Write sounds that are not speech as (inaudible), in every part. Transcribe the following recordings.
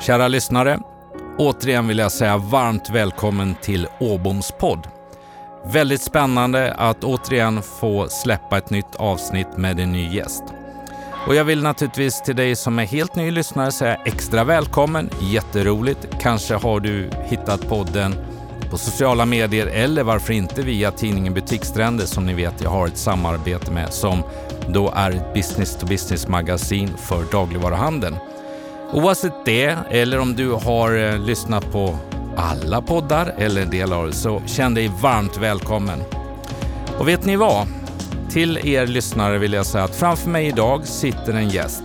Kära lyssnare, återigen vill jag säga varmt välkommen till Åboms podd. Väldigt spännande att återigen få släppa ett nytt avsnitt med en ny gäst. Och jag vill naturligtvis till dig som är helt ny lyssnare säga extra välkommen. Jätteroligt. Kanske har du hittat podden på sociala medier eller varför inte via tidningen Butikstrender som ni vet jag har ett samarbete med som då är ett business to business magasin för dagligvaruhandeln. Oavsett det, eller om du har eh, lyssnat på alla poddar eller en del av det, så känn dig varmt välkommen. Och vet ni vad? Till er lyssnare vill jag säga att framför mig idag sitter en gäst.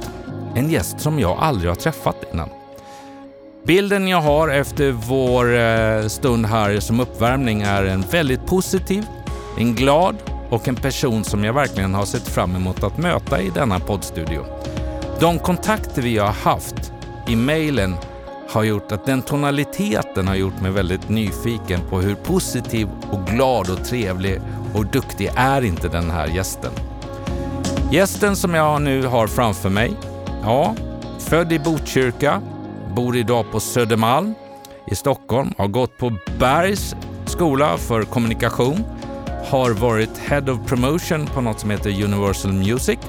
En gäst som jag aldrig har träffat innan. Bilden jag har efter vår eh, stund här som uppvärmning är en väldigt positiv, en glad och en person som jag verkligen har sett fram emot att möta i denna poddstudio. De kontakter vi har haft i mejlen har gjort att den tonaliteten har gjort mig väldigt nyfiken på hur positiv och glad och trevlig och duktig är inte den här gästen. Gästen som jag nu har framför mig, ja, född i Botkyrka, bor idag på Södermalm i Stockholm, har gått på Bergs skola för kommunikation, har varit Head of Promotion på något som heter Universal Music,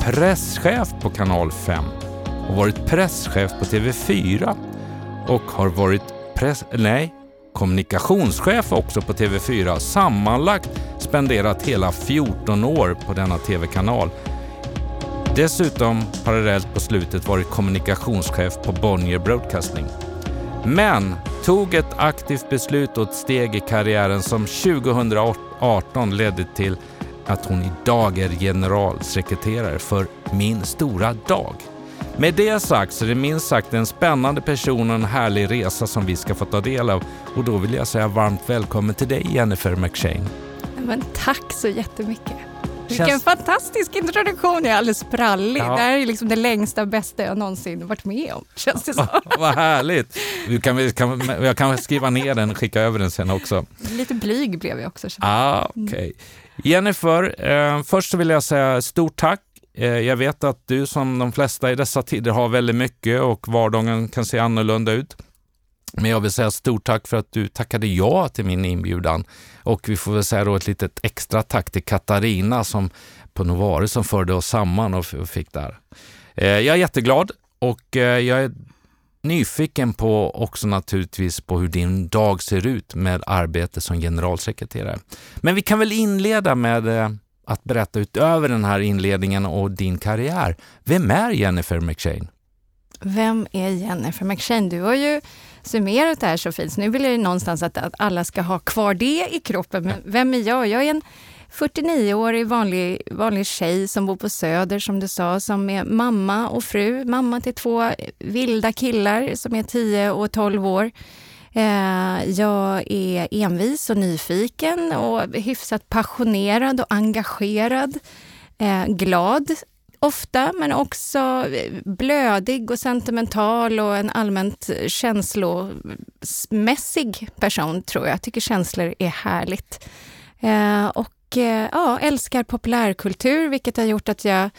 presschef på Kanal 5 Har varit presschef på TV4 och har varit press, nej, kommunikationschef också på TV4. Sammanlagt spenderat hela 14 år på denna TV-kanal. Dessutom parallellt på slutet varit kommunikationschef på Bonnier Broadcasting. Men tog ett aktivt beslut och ett steg i karriären som 2018 ledde till att hon idag är generalsekreterare för Min stora dag. Med det sagt så är det minst sagt en spännande person och en härlig resa som vi ska få ta del av. Och då vill jag säga varmt välkommen till dig Jennifer McShane. Men tack så jättemycket. Vilken Känns... fantastisk introduktion, jag är alldeles sprallig. Ja. Det här är liksom det längsta och bästa jag någonsin varit med om, känns det som. (laughs) Vad härligt! Du kan, kan, jag kan skriva ner den och skicka över den sen också. Lite blyg blev jag också. Ah, okay. Jennifer, eh, först vill jag säga stort tack Eh, jag vet att du som de flesta i dessa tider har väldigt mycket och vardagen kan se annorlunda ut. Men jag vill säga stort tack för att du tackade ja till min inbjudan. Och vi får väl säga då ett litet extra tack till Katarina som på Novare som förde oss samman och fick där. Eh, jag är jätteglad och eh, jag är nyfiken på också naturligtvis på hur din dag ser ut med arbete som generalsekreterare. Men vi kan väl inleda med eh, att berätta utöver den här inledningen och din karriär. Vem är Jennifer McShane? Vem är Jennifer McShane? Du har ju summerat det här så fint, så nu vill jag ju någonstans att, att alla ska ha kvar det i kroppen. Men vem är jag? Jag är en 49-årig vanlig, vanlig tjej som bor på Söder, som du sa, som är mamma och fru. Mamma till två vilda killar som är 10 och 12 år. Eh, jag är envis och nyfiken och hyfsat passionerad och engagerad. Eh, glad ofta, men också eh, blödig och sentimental och en allmänt känslomässig person, tror jag. Jag tycker känslor är härligt. Eh, och eh, ja, älskar populärkultur, vilket har gjort att jag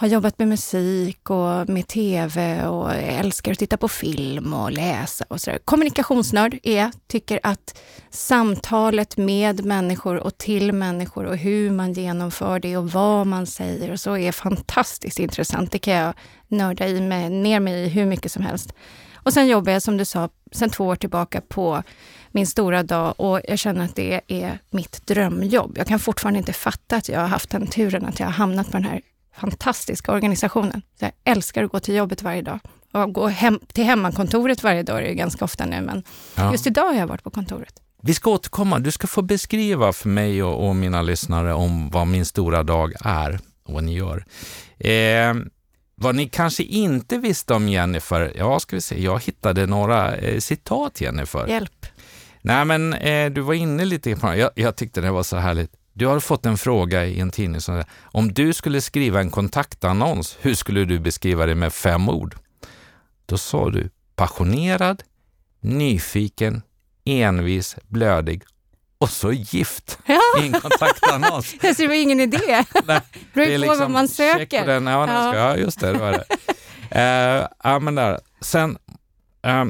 har jobbat med musik och med tv och älskar att titta på film och läsa och sådär. Kommunikationsnörd är jag, tycker att samtalet med människor och till människor och hur man genomför det och vad man säger och så är fantastiskt intressant. Det kan jag nörda i mig, ner mig i hur mycket som helst. Och sen jobbar jag som du sa sen två år tillbaka på min stora dag och jag känner att det är mitt drömjobb. Jag kan fortfarande inte fatta att jag har haft den turen att jag har hamnat på den här fantastiska organisationen. Så jag älskar att gå till jobbet varje dag. Och gå hem, till hemmakontoret varje dag är det ganska ofta nu, men ja. just idag har jag varit på kontoret. Vi ska återkomma. Du ska få beskriva för mig och, och mina lyssnare om vad min stora dag är och vad ni gör. Eh, vad ni kanske inte visste om Jennifer, ja, ska vi se, jag hittade några eh, citat Jennifer. Hjälp. Nej, men eh, du var inne lite på jag, jag tyckte det var så härligt. Du har fått en fråga i en tidning som säger, om du skulle skriva en kontaktannons, hur skulle du beskriva det med fem ord? Då sa du passionerad, nyfiken, envis, blödig och så gift ja. i en kontaktannons. (laughs) det var ingen idé. Nej, (laughs) det är liksom, vad man söker. Den. Ja, ja. Just det, det var det. (laughs) Eh, ja, men där. Sen eh,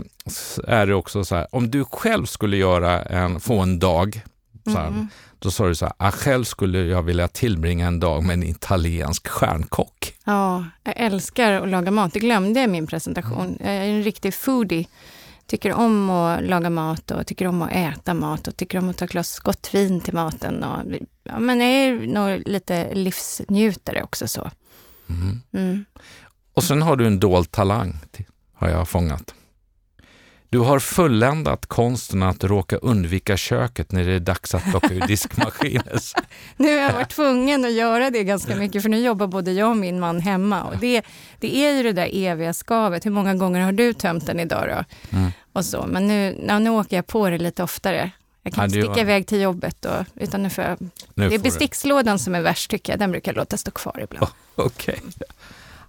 är det också så här, om du själv skulle göra en, få en dag, så här, Mm. Då sa du så här, ah, själv skulle jag vilja tillbringa en dag med en italiensk stjärnkock. Ja, jag älskar att laga mat. Det glömde jag i min presentation. Jag är en riktig foodie. Tycker om att laga mat och tycker om att äta mat och tycker om att ta ett glas gott vin till maten. Och, ja, men jag är nog lite livsnjutare också så. Mm. Mm. Och sen har du en dold talang, har jag fångat. Du har fulländat konsten att råka undvika köket när det är dags att plocka ur diskmaskinen. (laughs) Nu har jag varit tvungen att göra det ganska mycket för nu jobbar både jag och min man hemma. Och det, det är ju det där eviga skavet. Hur många gånger har du tömt den idag då? Mm. Och så. Men nu, ja, nu åker jag på det lite oftare. Jag kan inte sticka var- iväg till jobbet, och, utan nu får jag Nu Det är får du- bestickslådan som är värst tycker jag. Den brukar låta stå kvar ibland. (laughs) Okej.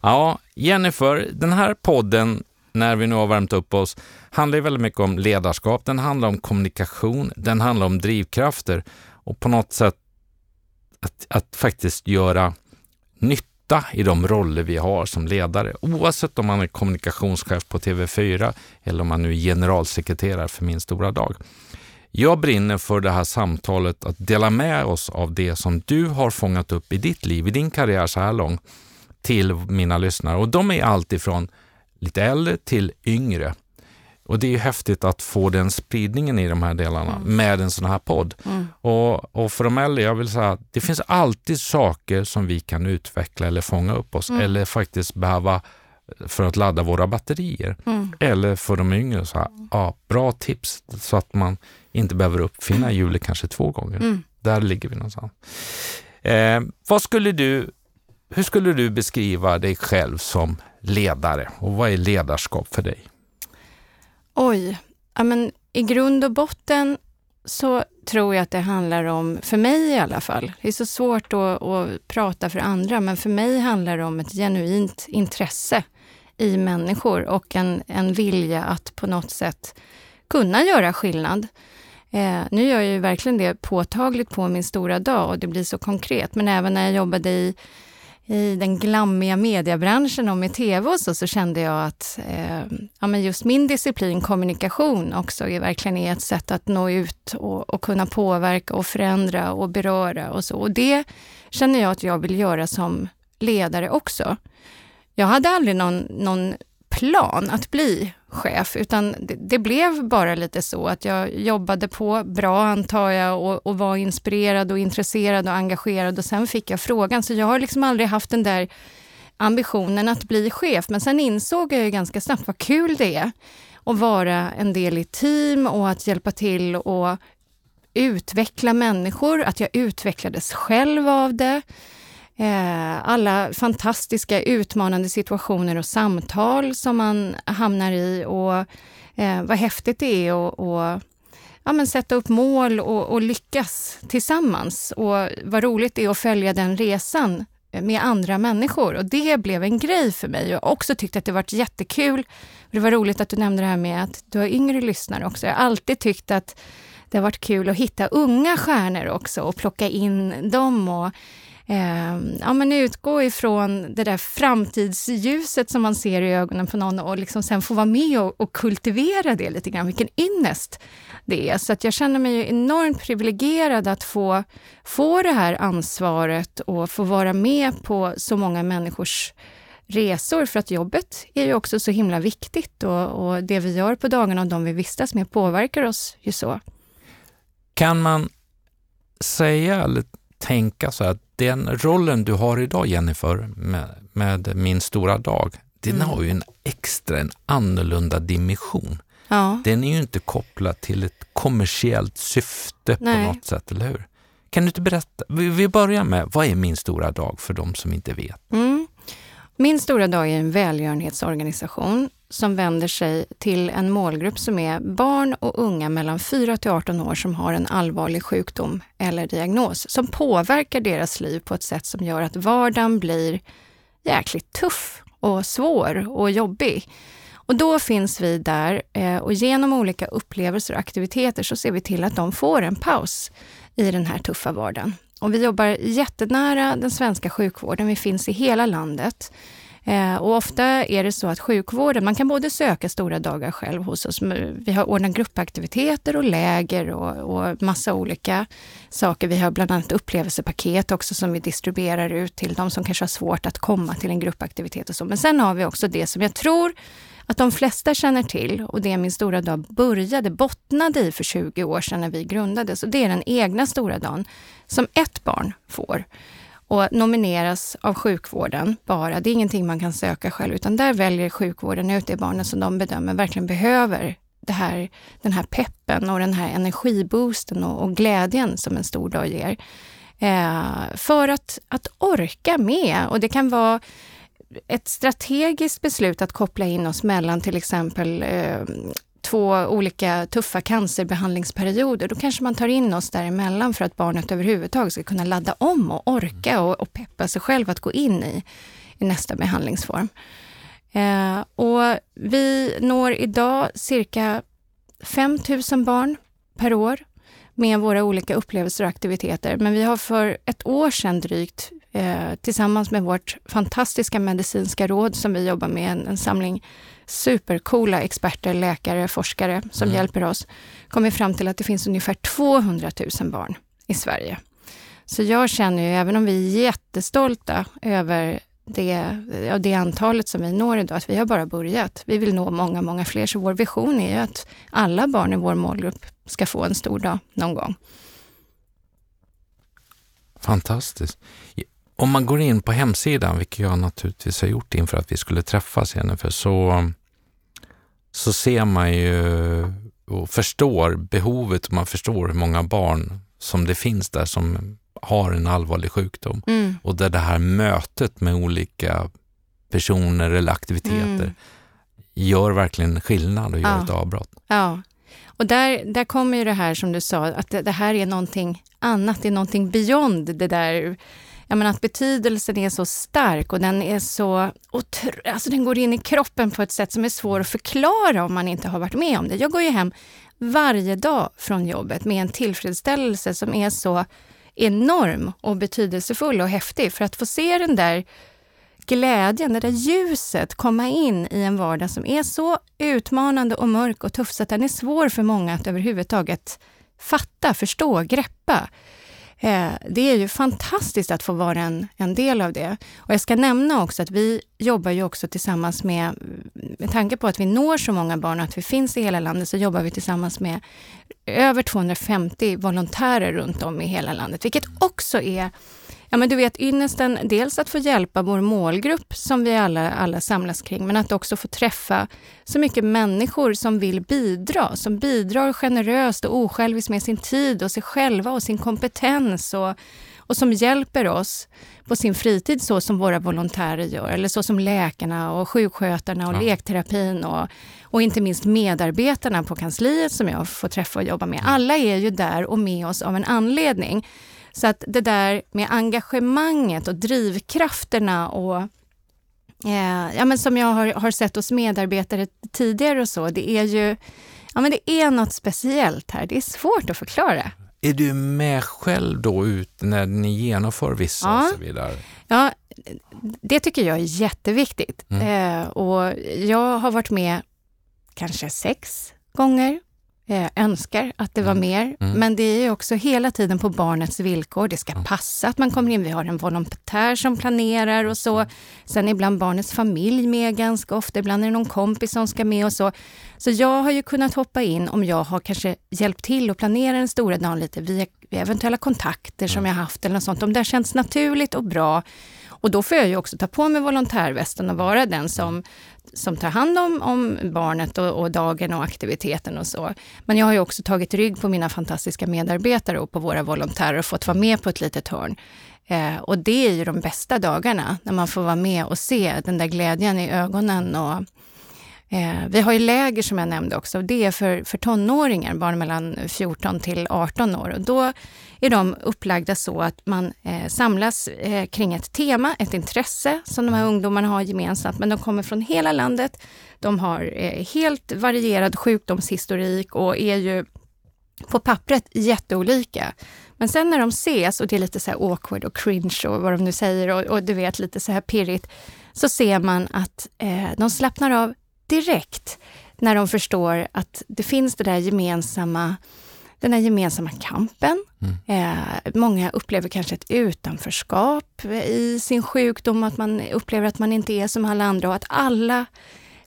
Ja, Jennifer, den här podden, när vi nu har värmt upp oss, handlar ju väldigt mycket om ledarskap. Den handlar om kommunikation, den handlar om drivkrafter och på något sätt att, att faktiskt göra nytta i de roller vi har som ledare. Oavsett om man är kommunikationschef på TV4 eller om man nu är generalsekreterare för Min stora dag. Jag brinner för det här samtalet att dela med oss av det som du har fångat upp i ditt liv, i din karriär så här långt, till mina lyssnare. Och de är alltifrån lite äldre till yngre. Och det är ju häftigt att få den spridningen i de här delarna med en sån här podd. Mm. Och, och för de äldre, jag vill säga att det finns alltid saker som vi kan utveckla eller fånga upp oss Mm. eller faktiskt behöva för att ladda våra batterier. Mm. Eller för de yngre, så här, ja, bra tips så att man inte behöver uppfinna (clears throat) hjulet kanske två gånger. Mm. Där ligger vi någonstans. Eh, vad skulle du, hur skulle du beskriva dig själv som ledare och vad är ledarskap för dig? Oj, ja, men i grund och botten så tror jag att det handlar om, för mig i alla fall, det är så svårt att, att prata för andra, men för mig handlar det om ett genuint intresse i människor och en, en vilja att på något sätt kunna göra skillnad. Eh, nu gör jag ju verkligen det påtagligt på min stora dag och det blir så konkret, men även när jag jobbade i i den glammiga mediebranschen och med tv och så, så kände jag att eh, ja, men just min disciplin, kommunikation, också är verkligen är ett sätt att nå ut och, och kunna påverka och förändra och beröra och så. Och det känner jag att jag vill göra som ledare också. Jag hade aldrig någon, någon plan att bli chef, utan det, det blev bara lite så att jag jobbade på bra, antar jag, och, och var inspirerad och intresserad och engagerad och sen fick jag frågan. Så jag har liksom aldrig haft den där ambitionen att bli chef, men sen insåg jag ju ganska snabbt vad kul det är att vara en del i team och att hjälpa till och utveckla människor, att jag utvecklades själv av det. Eh, alla fantastiska utmanande situationer och samtal som man hamnar i och eh, vad häftigt det är att och, ja, men sätta upp mål och, och lyckas tillsammans. Och vad roligt det är att följa den resan med andra människor. Och det blev en grej för mig. Jag har också tyckt att det varit jättekul. Det var roligt att du nämnde det här med att du har yngre lyssnare också. Jag har alltid tyckt att det har varit kul att hitta unga stjärnor också och plocka in dem och eh, ja, men utgå ifrån det där framtidsljuset som man ser i ögonen på någon och liksom sen få vara med och, och kultivera det lite grann, vilken ynnest det är. Så att jag känner mig ju enormt privilegierad att få, få det här ansvaret och få vara med på så många människors resor, för att jobbet är ju också så himla viktigt och, och det vi gör på dagarna och de vi vistas med påverkar oss ju så. Kan man säga lite tänka så att den rollen du har idag Jennifer med, med Min stora dag, den Mm. har ju en extra, en annorlunda dimension. Ja, Den är ju inte kopplad till ett kommersiellt syfte på Nej. något sätt, eller hur? Kan du inte berätta? Vi, vi börjar med, vad är Min stora dag för de som inte vet? Mm. Min stora dag är en välgörenhetsorganisation som vänder sig till en målgrupp som är barn och unga mellan 4 till 18 år som har en allvarlig sjukdom eller diagnos som påverkar deras liv på ett sätt som gör att vardagen blir jäkligt tuff och svår och jobbig. Och då finns vi där eh, och genom olika upplevelser och aktiviteter så ser vi till att de får en paus i den här tuffa vardagen. Och vi jobbar jättenära den svenska sjukvården. Vi finns i hela landet. Eh, och ofta är det så att sjukvården, man kan både söka stora dagar själv hos oss, vi har ordnat gruppaktiviteter och läger och, och massa olika saker. Vi har bland annat upplevelsepaket också som vi distribuerar ut till de som kanske har svårt att komma till en gruppaktivitet och så. Men sen har vi också det som jag tror att de flesta känner till och det Min stora dag började, bottnade i för 20 år sedan när vi grundades. Och det är den egna stora dagen som ett barn får och nomineras av sjukvården bara. Det är ingenting man kan söka själv, utan där väljer sjukvården ut det barnet som de bedömer verkligen behöver det här, den här peppen och den här energiboosten och, och glädjen som en stor dag ger. Eh, för att, att orka med. Och det kan vara ett strategiskt beslut att koppla in oss mellan till exempel eh, två olika tuffa cancerbehandlingsperioder, då kanske man tar in oss däremellan för att barnet överhuvudtaget ska kunna ladda om och orka och, och peppa sig själv att gå in i, i nästa behandlingsform. Eh, och vi når idag cirka 5 000 barn per år med våra olika upplevelser och aktiviteter. Men vi har för ett år sedan drygt eh, tillsammans med vårt fantastiska medicinska råd som vi jobbar med, en, en samling supercoola experter, läkare, forskare som mm. hjälper oss, kommit fram till att det finns ungefär 200 000 barn i Sverige. Så jag känner ju, även om vi är jättestolta över det, ja, det antalet som vi når idag, att vi har bara börjat. Vi vill nå många, många fler, så vår vision är ju att alla barn i vår målgrupp ska få en stor dag någon gång. Fantastiskt. Om man går in på hemsidan, vilket jag naturligtvis har gjort inför att vi skulle träffas, Jennifer, så så ser man ju och förstår behovet och man förstår hur många barn som det finns där som har en allvarlig sjukdom. Mm. Och där det här mötet med olika personer eller aktiviteter mm. gör verkligen skillnad och gör ja. ett avbrott. Ja, och där, där kommer ju det här som du sa, att det, det här är någonting annat, det är någonting beyond det där jag menar att betydelsen är så stark och den är så, alltså den går in i kroppen på ett sätt som är svår att förklara om man inte har varit med om det. Jag går ju hem varje dag från jobbet med en tillfredsställelse som är så enorm och betydelsefull och häftig. För att få se den där glädjen, det där ljuset komma in i en vardag som är så utmanande och mörk och tuff så att den är svår för många att överhuvudtaget fatta, förstå, greppa. Eh, det är ju fantastiskt att få vara en, en del av det. Och jag ska nämna också att vi jobbar ju också tillsammans med, med tanke på att vi når så många barn och att vi finns i hela landet, så jobbar vi tillsammans med över 250 volontärer runt om i hela landet, vilket också är Ja, men du vet ynnesten, dels att få hjälpa vår målgrupp som vi alla, alla samlas kring, men att också få träffa så mycket människor som vill bidra, som bidrar generöst och osjälviskt med sin tid och sig själva och sin kompetens och, och som hjälper oss på sin fritid så som våra volontärer gör, eller så som läkarna och sjukskötarna och ja. lekterapin och, och inte minst medarbetarna på kansliet som jag får träffa och jobba med. Alla är ju där och med oss av en anledning. Så att det där med engagemanget och drivkrafterna och eh, ja, men som jag har, har sett hos medarbetare tidigare och så, det är ju ja, men det är något speciellt här. Det är svårt att förklara. Är du med själv då ut när ni genomför vissa ja. och så vidare? Ja, det tycker jag är jätteviktigt. Mm. Eh, och jag har varit med kanske sex gånger eh, önskar att det var mm. mer. Mm. Men det är också hela tiden på barnets villkor. Det ska mm. passa att man kommer in. Vi har en volontär som planerar och så. Sen är ibland barnets familj med ganska ofta. Ibland är det någon kompis som ska med och så. Så jag har ju kunnat hoppa in om jag har kanske hjälpt till att planera den stora dagen lite via, via eventuella kontakter som mm. jag haft eller något sånt. Om det har känts naturligt och bra och då får jag ju också ta på mig volontärvästen och vara den som, som tar hand om, om barnet och, och, dagen och aktiviteten och så. Men jag har ju också tagit rygg på mina fantastiska medarbetare och på våra volontärer och fått vara med på ett litet hörn. Eh, och det är ju de bästa dagarna, när man får vara med och se den där glädjen i ögonen och Eh, vi har ju läger som jag nämnde också. Det är för, för tonåringar, barn mellan 14 till 18 år. Och då är de upplagda så att man eh, samlas eh, kring ett tema, ett intresse som de här ungdomarna har gemensamt. Men de kommer från hela landet. De har eh, helt varierad sjukdomshistorik och är ju på pappret jätteolika. Men sen när de ses och det är lite så här awkward och cringe och vad de nu säger och, och du vet lite så här pirrigt så ser man att eh, de slappnar av direkt när de förstår att det finns det där gemensamma, den här gemensamma kampen. Mm. Eh, många upplever kanske ett utanförskap i sin sjukdom, att man upplever att man inte är som alla andra och att alla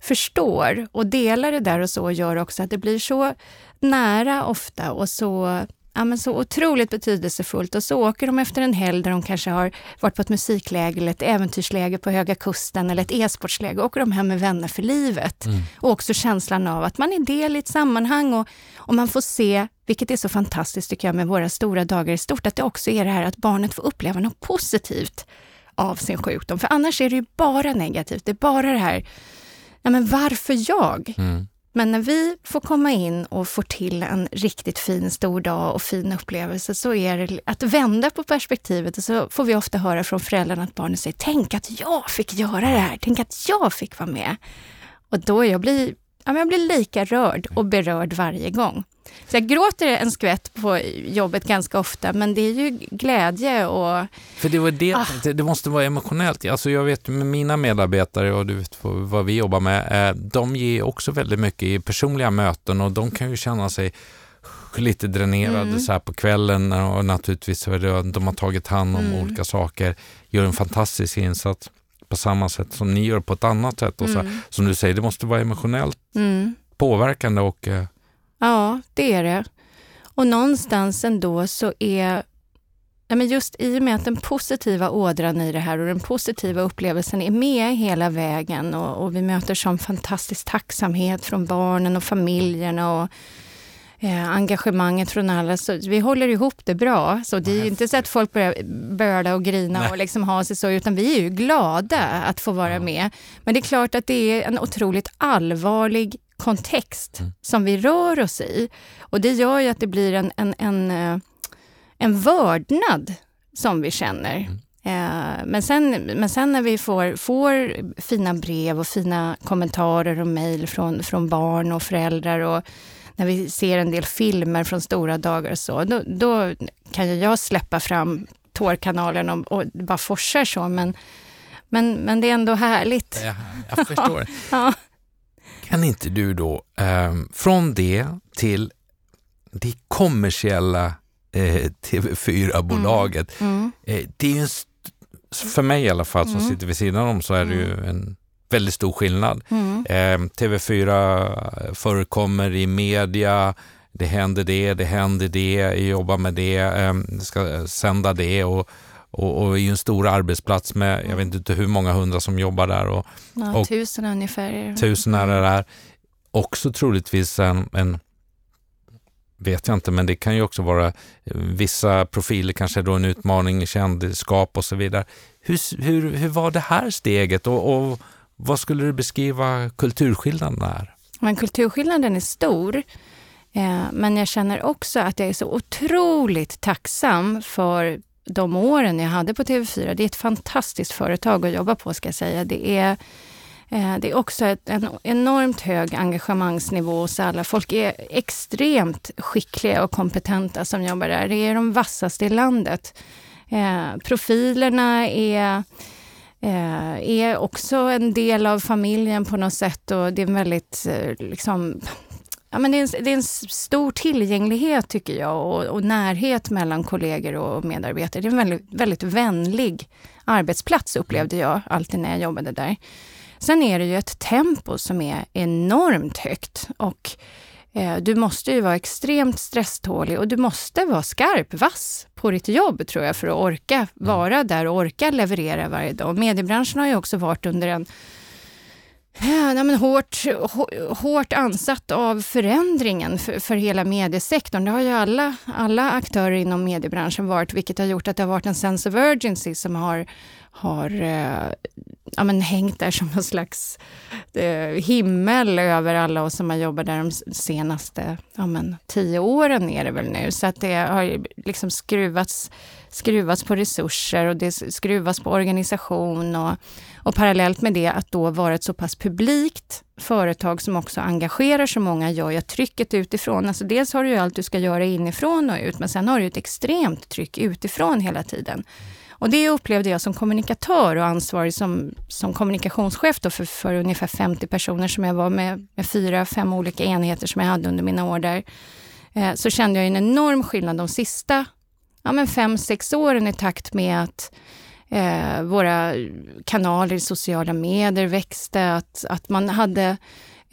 förstår och delar det där och så gör också att det blir så nära ofta och så ja, men så otroligt betydelsefullt. Och så åker de efter en helg där de kanske har varit på ett musikläger eller ett äventyrsläger på Höga Kusten eller ett e-sportsläger. åker de hem med vänner för livet. Mm. Och också känslan av att man är del i ett sammanhang och, och man får se, vilket är så fantastiskt tycker jag med våra stora dagar i stort, att det också är det här att barnet får uppleva något positivt av sin sjukdom. För annars är det ju bara negativt. Det är bara det här, ja men varför jag? Mm. Men när vi får komma in och får till en riktigt fin stor dag och fin upplevelse så är det att vända på perspektivet och så får vi ofta höra från föräldrarna att barnen säger Tänk att jag fick göra det här, tänk att jag fick vara med. Och då jag blir ja, jag blir lika rörd och berörd varje gång. Så jag gråter en skvätt på jobbet ganska ofta, men det är ju glädje och... För det, var det, ah. det, måste vara emotionellt. Alltså jag vet med mina medarbetare och du vet vad vi jobbar med, eh, de ger också väldigt mycket i personliga möten och de kan ju känna sig lite dränerade mm. så här på kvällen och naturligtvis de har tagit hand om mm. olika saker, gör en fantastisk insats på samma sätt som ni gör på ett annat sätt. Och så, mm. Som du säger, det måste vara emotionellt mm. påverkande och eh, Ja, det är det. Och någonstans ändå så är Ja, men just i och med att den positiva ådran i det här och den positiva upplevelsen är med hela vägen och, och vi möter sån fantastisk tacksamhet från barnen och familjerna och eh, engagemanget från alla. Så vi håller ihop det bra. Så det är inte så att folk börjar böla och grina Nej. och liksom ha sig så, utan vi är ju glada att få vara ja. med. Men det är klart att det är en otroligt allvarlig kontext mm. som vi rör oss i. Och det gör ju att det blir en, en, en, eh, en vördnad som vi känner. Mm. Eh, men, sen, men sen när vi får, får fina brev och fina kommentarer och mejl från, från barn och föräldrar och när vi ser en del filmer från stora dagar och så, då, då kan ju jag släppa fram tårkanalen och, och bara forsar så, men, men, men det är ändå härligt. Ja, jag förstår. (laughs) ja. Kan inte du då, eh, från det till det kommersiella eh, TV4-bolaget, mm. mm. eh, det är ju en för mig i alla fall som mm. sitter vid sidan om så är det ju mm. en väldigt stor skillnad. Mm. Eh, TV4 förekommer i media, det händer det, det händer det, jobbar med det, eh, ska sända det och och, och är en stor arbetsplats med, jag vet inte hur många hundra som jobbar där. Och, ja, och tusen ungefär. Tusen är det där. Också troligtvis en, en, vet jag inte, men det kan ju också vara vissa profiler, kanske då en utmaning, kändisskap och så vidare. Hur, hur, hur var det här steget och, och vad skulle du beskriva kulturskillnaden är? Men kulturskillnaden är stor. Eh, men jag känner också att jag är så otroligt tacksam för de åren jag hade på TV4. Det är ett fantastiskt företag att jobba på ska jag säga. Det är, eh, det är också ett, en enormt hög engagemangsnivå hos alla. Folk är extremt skickliga och kompetenta som jobbar där. Det är de vassaste i landet. Eh, profilerna är Eh, är också en del av familjen på något sätt och det är en väldigt eh, liksom, Ja, men det, är en, det är en stor tillgänglighet tycker jag och, och, närhet mellan kollegor och medarbetare. Det är en väldigt, väldigt vänlig arbetsplats upplevde jag alltid när jag jobbade där. Sen är det ju ett tempo som är enormt högt och du måste ju vara extremt stresstålig och du måste vara skarp, vass på ditt jobb tror jag för att orka mm. vara där och orka leverera varje dag. Mediebranschen har ju också varit under en Ja, men hårt, hårt ansatt av förändringen för, för hela mediesektorn. Det har ju alla, alla aktörer inom mediebranschen varit, vilket har gjort att det har varit en sense of urgency som har, har eh, ja, men hängt där som en slags eh, himmel över alla oss som har jobbat där de senaste ja, men, tio åren är det väl nu. Så att det har liksom skruvats, skruvats på resurser och det skruvas på organisation och, och parallellt med det att då vara ett så pass publikt företag som också engagerar så många gör ju att trycket utifrån, alltså dels har du ju allt du ska göra inifrån och ut, men sen har du ett extremt tryck utifrån hela tiden. Och det upplevde jag som kommunikatör och ansvarig som, som kommunikationschef då för, för ungefär 50 personer som jag var med, med fyra, fem olika enheter som jag hade under mina år där. Eh, så kände jag en enorm skillnad de sista ja, men fem, sex åren i takt med att eh, våra kanaler i sociala medier växte, att, att man hade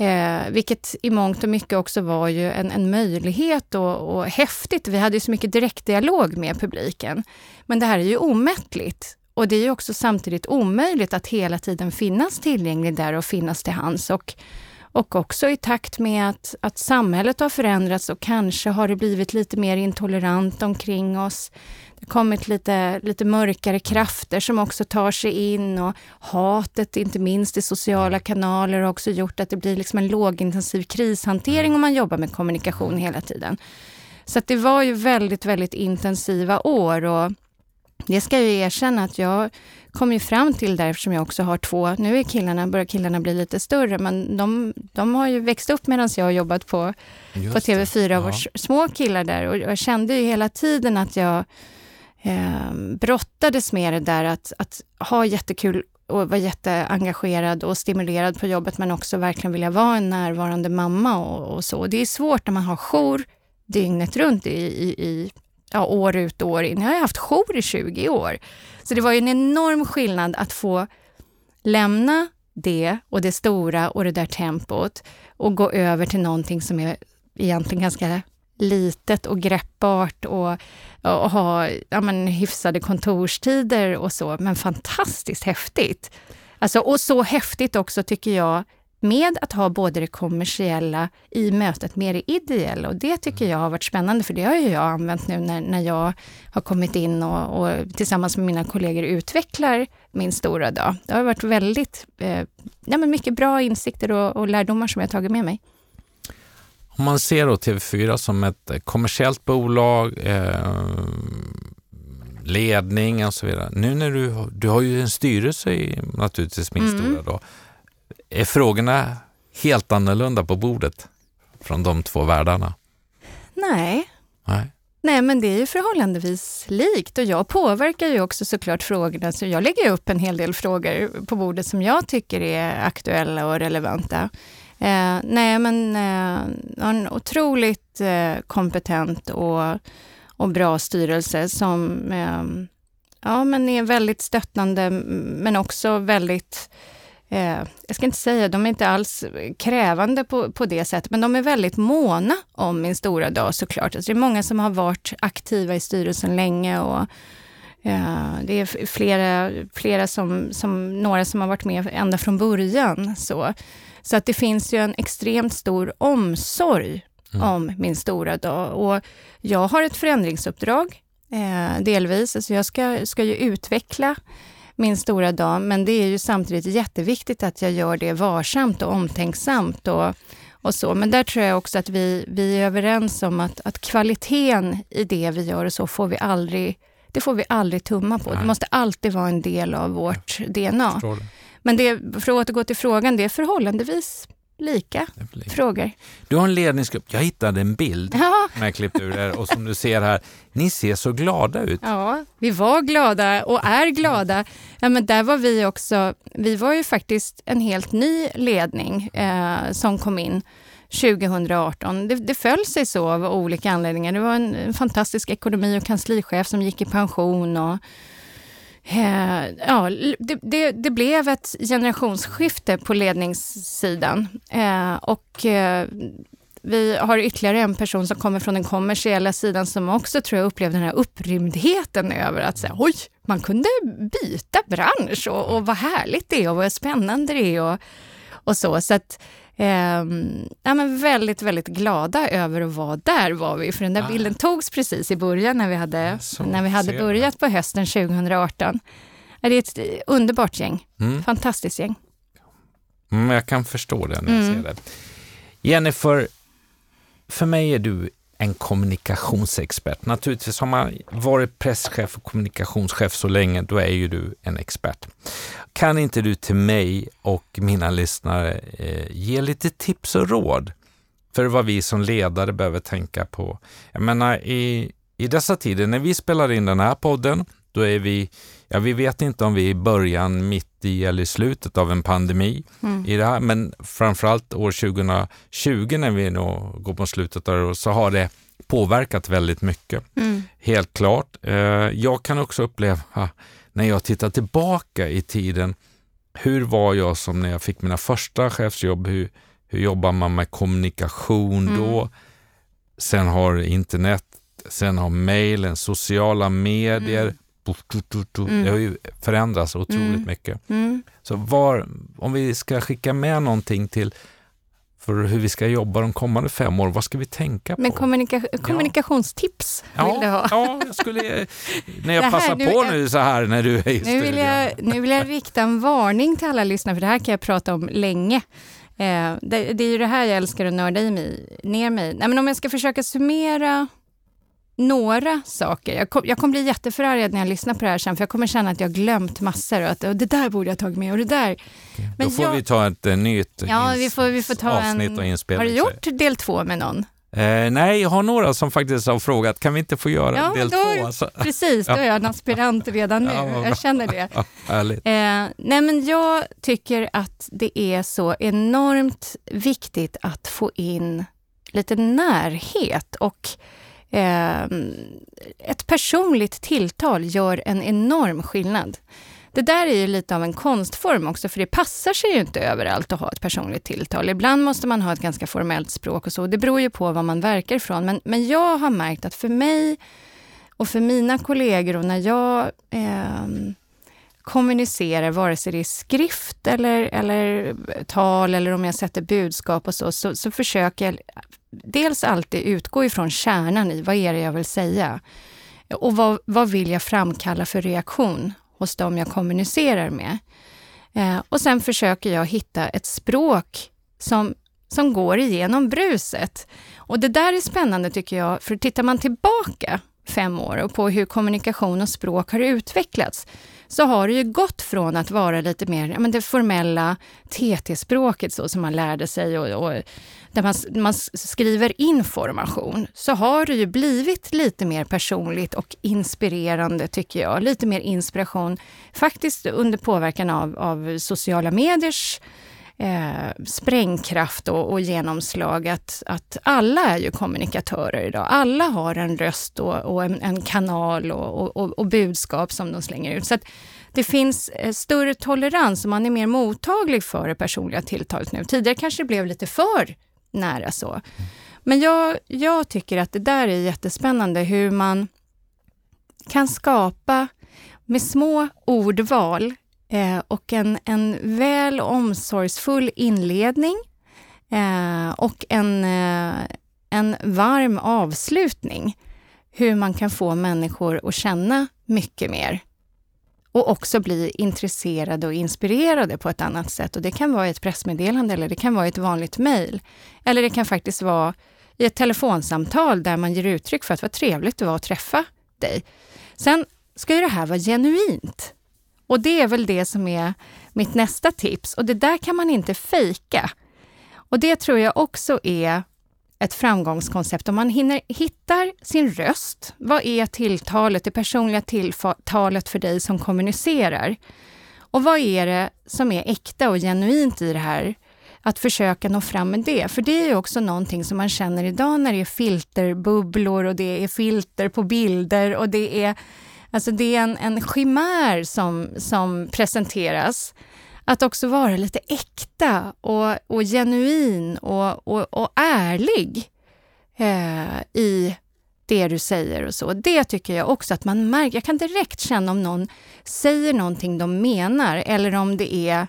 Eh, vilket i mångt och mycket också var ju en, en möjlighet och, och häftigt. Vi hade ju så mycket direktdialog med publiken. Men det här är ju omättligt. Och det är ju också samtidigt omöjligt att hela tiden finnas tillgänglig där och finnas till hands. Och, och också i takt med att, att samhället har förändrats och kanske har det blivit lite mer intolerant omkring oss kommit lite, lite mörkare krafter som också tar sig in och hatet, inte minst i sociala kanaler, har också gjort att det blir liksom en lågintensiv krishantering om man jobbar med kommunikation hela tiden. Så det var ju väldigt, väldigt intensiva år och det ska jag erkänna att jag kom ju fram till där eftersom jag också har två, nu är killarna, börjar killarna bli lite större, men de, de har ju växt upp medan jag har jobbat på, på TV4 och ja. små killar där och jag kände ju hela tiden att jag eh, brottades med det där att, att ha jättekul och vara jätteengagerad och stimulerad på jobbet men också verkligen vilja vara en närvarande mamma och, och så. Det är svårt när man har jour dygnet runt i, i, i ja, år ut och år in. Jag har haft jour i 20 år. Så det var ju en enorm skillnad att få lämna det och det stora och det där tempot och gå över till någonting som är egentligen ganska litet och greppbart och, och ha ja, men, hyfsade kontorstider och så, men fantastiskt häftigt. Alltså, och så häftigt också tycker jag med att ha både det kommersiella i mötet med det ideella. Och det tycker jag har varit spännande, för det har ju jag använt nu när, när jag har kommit in och, och tillsammans med mina kollegor utvecklar min stora dag. Det har varit väldigt eh, ja, men mycket bra insikter och, och lärdomar som jag tagit med mig. Om man ser då TV4 som ett kommersiellt bolag, eh, ledning och så vidare. Nu när du, du har ju en styrelse i naturligtvis min mm. stora då. Är frågorna helt annorlunda på bordet från de två världarna? Nej. Nej. Nej, men det är ju förhållandevis likt och jag påverkar ju också såklart frågorna. Så jag lägger upp en hel del frågor på bordet som jag tycker är aktuella och relevanta. Eh, nej, men eh, en otroligt eh, kompetent och, och bra styrelse som eh, ja, men är väldigt stöttande, men också väldigt eh, jag ska inte säga, de är inte alls krävande på, på det sättet, men de är väldigt måna om min stora dag såklart. Alltså det är många som har varit aktiva i styrelsen länge och eh, det är flera, flera som, som, några som har varit med ända från början. Så. Så att det finns ju en extremt stor omsorg mm. om min stora dag. Och jag har ett förändringsuppdrag, eh, delvis. Alltså jag ska, ska ju utveckla min stora dag, men det är ju samtidigt jätteviktigt att jag gör det varsamt och omtänksamt. Och, och så. Men där tror jag också att vi, vi är överens om att, att kvaliteten i det vi gör och så får vi aldrig, det får vi aldrig tumma på. Nej. Det måste alltid vara en del av vårt DNA. Men det, för att återgå till frågan, det är förhållandevis lika frågor. Du har en ledningsgrupp. Jag hittade en bild ja. med klippt ur er och som du ser här, ni ser så glada ut. Ja, vi var glada och är glada. Ja, men där var vi också, vi var ju faktiskt en helt ny ledning eh, som kom in 2018. Det, det föll sig så av olika anledningar. Det var en, en fantastisk ekonomi och kanslichef som gick i pension och Eh, ja, det, det, det, blev ett generationsskifte på ledningssidan. Eh, och eh, vi har ytterligare en person som kommer från den kommersiella sidan som också tror jag upplevde den här upprymdheten över att säga oj, man kunde byta bransch och, och vad härligt det är och vad spännande det är och, och så. så att, Eh, ja, men väldigt, väldigt glada över att vara där var vi, för den där ah. bilden togs precis i början när vi hade, Så, när vi hade börjat på hösten 2018. Det är ett underbart gäng, mm. fantastiskt gäng. Mm, jag kan förstå det när jag mm. ser det. Jennifer, för mig är du en kommunikationsexpert. Naturligtvis har man varit presschef och kommunikationschef så länge, då är ju du en expert. Kan inte du till mig och mina lyssnare eh, ge lite tips och råd för vad vi som ledare behöver tänka på? Jag menar, i, i dessa tider när vi spelar in den här podden, då är vi, ja vi vet inte om vi är i början, mitt i eller i slutet av en pandemi mm. i det här, men framförallt år 2020 när vi nu går på slutet av det, så har det påverkat väldigt mycket. Mm. Helt klart. Eh, jag kan också uppleva när jag tittar tillbaka i tiden, hur var jag som när jag fick mina första chefsjobb? Hur, hur jobbar man med kommunikation mm. då? Sen har internet, sen har mejlen, sociala medier. Mm. Mm. Det har ju förändrats otroligt mm. mycket. Mm. Så var, om vi ska skicka med någonting till för hur vi ska jobba de kommande fem åren. Vad ska vi tänka på? Men kommunika kommunikationstips ja. vill du ha? Ja, jag skulle, när jag passar nu, på nu så här när du är i nu vill, jag, nu vill jag rikta en varning till alla lyssnare, för det här kan jag prata om länge. Eh, det, det, är ju det här jag älskar att nörda i mig, ner mig. Nej, men om jag ska försöka summera några saker. Jag, kom, jag kommer bli jätteförargad när jag lyssnar på det här sen, för jag kommer känna att jag glömt massor och att och det där borde jag tagit med och det där. Men Då får jag, vi ta ett uh, nytt ja, vi får, vi får ta avsnitt en, och inspelning. Har du gjort del två med någon? Eh, nej, jag har några som faktiskt har frågat, kan vi inte få göra ja, del då, två? Alltså. Precis, då är jag en aspirant redan (laughs) nu. Ja, jag känner det. (laughs) Eh, nej, men jag tycker att det är så enormt viktigt att få in lite närhet och eh, ett personligt tilltal gör en enorm skillnad. Det där är ju lite av en konstform också, för det passar sig ju inte överallt att ha ett personligt tilltal. Ibland måste man ha ett ganska formellt språk och så. Det beror ju på vad man verkar ifrån. Men, men jag har märkt att för mig och för mina kollegor och när jag eh, kommunicerar, vare sig det är skrift eller, eller tal eller om jag sätter budskap och så, så, så försöker jag dels alltid utgå ifrån kärnan i vad är det jag vill säga? Och vad, vad vill jag framkalla för reaktion hos dem jag kommunicerar med? Eh, och sen försöker jag hitta ett språk som, som går igenom bruset. Och det där är spännande tycker jag, för tittar man tillbaka fem år och på hur kommunikation och språk har utvecklats, så har det ju gått från att vara lite mer ja, men det formella TT-språket så som man lärde sig och, och där man, man skriver information, så har det ju blivit lite mer personligt och inspirerande tycker jag. Lite mer inspiration, faktiskt under påverkan av, av sociala mediers eh, sprängkraft och, och genomslag. Att, att alla är ju kommunikatörer idag. Alla har en röst och, och en, en, kanal och, och, och, budskap som de slänger ut. Så det finns eh, större tolerans och man är mer mottaglig för det personliga tilltalet nu. Tidigare kanske det blev lite för nära så. Men jag, jag tycker att det där är jättespännande hur man kan skapa med små ordval eh, och en, en väl omsorgsfull inledning eh, och en, eh, en varm avslutning. Hur man kan få människor att känna mycket mer och också bli intresserade och inspirerade på ett annat sätt. Och Det kan vara i ett pressmeddelande eller det kan vara i ett vanligt mejl. Eller det kan faktiskt vara i ett telefonsamtal där man ger uttryck för att vad trevligt det var att träffa dig. Sen ska ju det här vara genuint. Och det är väl det som är mitt nästa tips. Och det där kan man inte fejka. Och det tror jag också är ett framgångskoncept. Om man hinner, hittar sin röst, vad är tilltalet, det personliga tilltalet för dig som kommunicerar? Och vad är det som är äkta och genuint i det här? Att försöka nå fram med det. För det är också någonting som man känner idag när det är filterbubblor och det är filter på bilder och det är, alltså det är en, en chimär som, som presenteras att också vara lite äkta och, och genuin och, och, och ärlig eh, i det du säger och så. Det tycker jag också att man märker. Jag kan direkt känna om någon säger någonting de menar eller om det är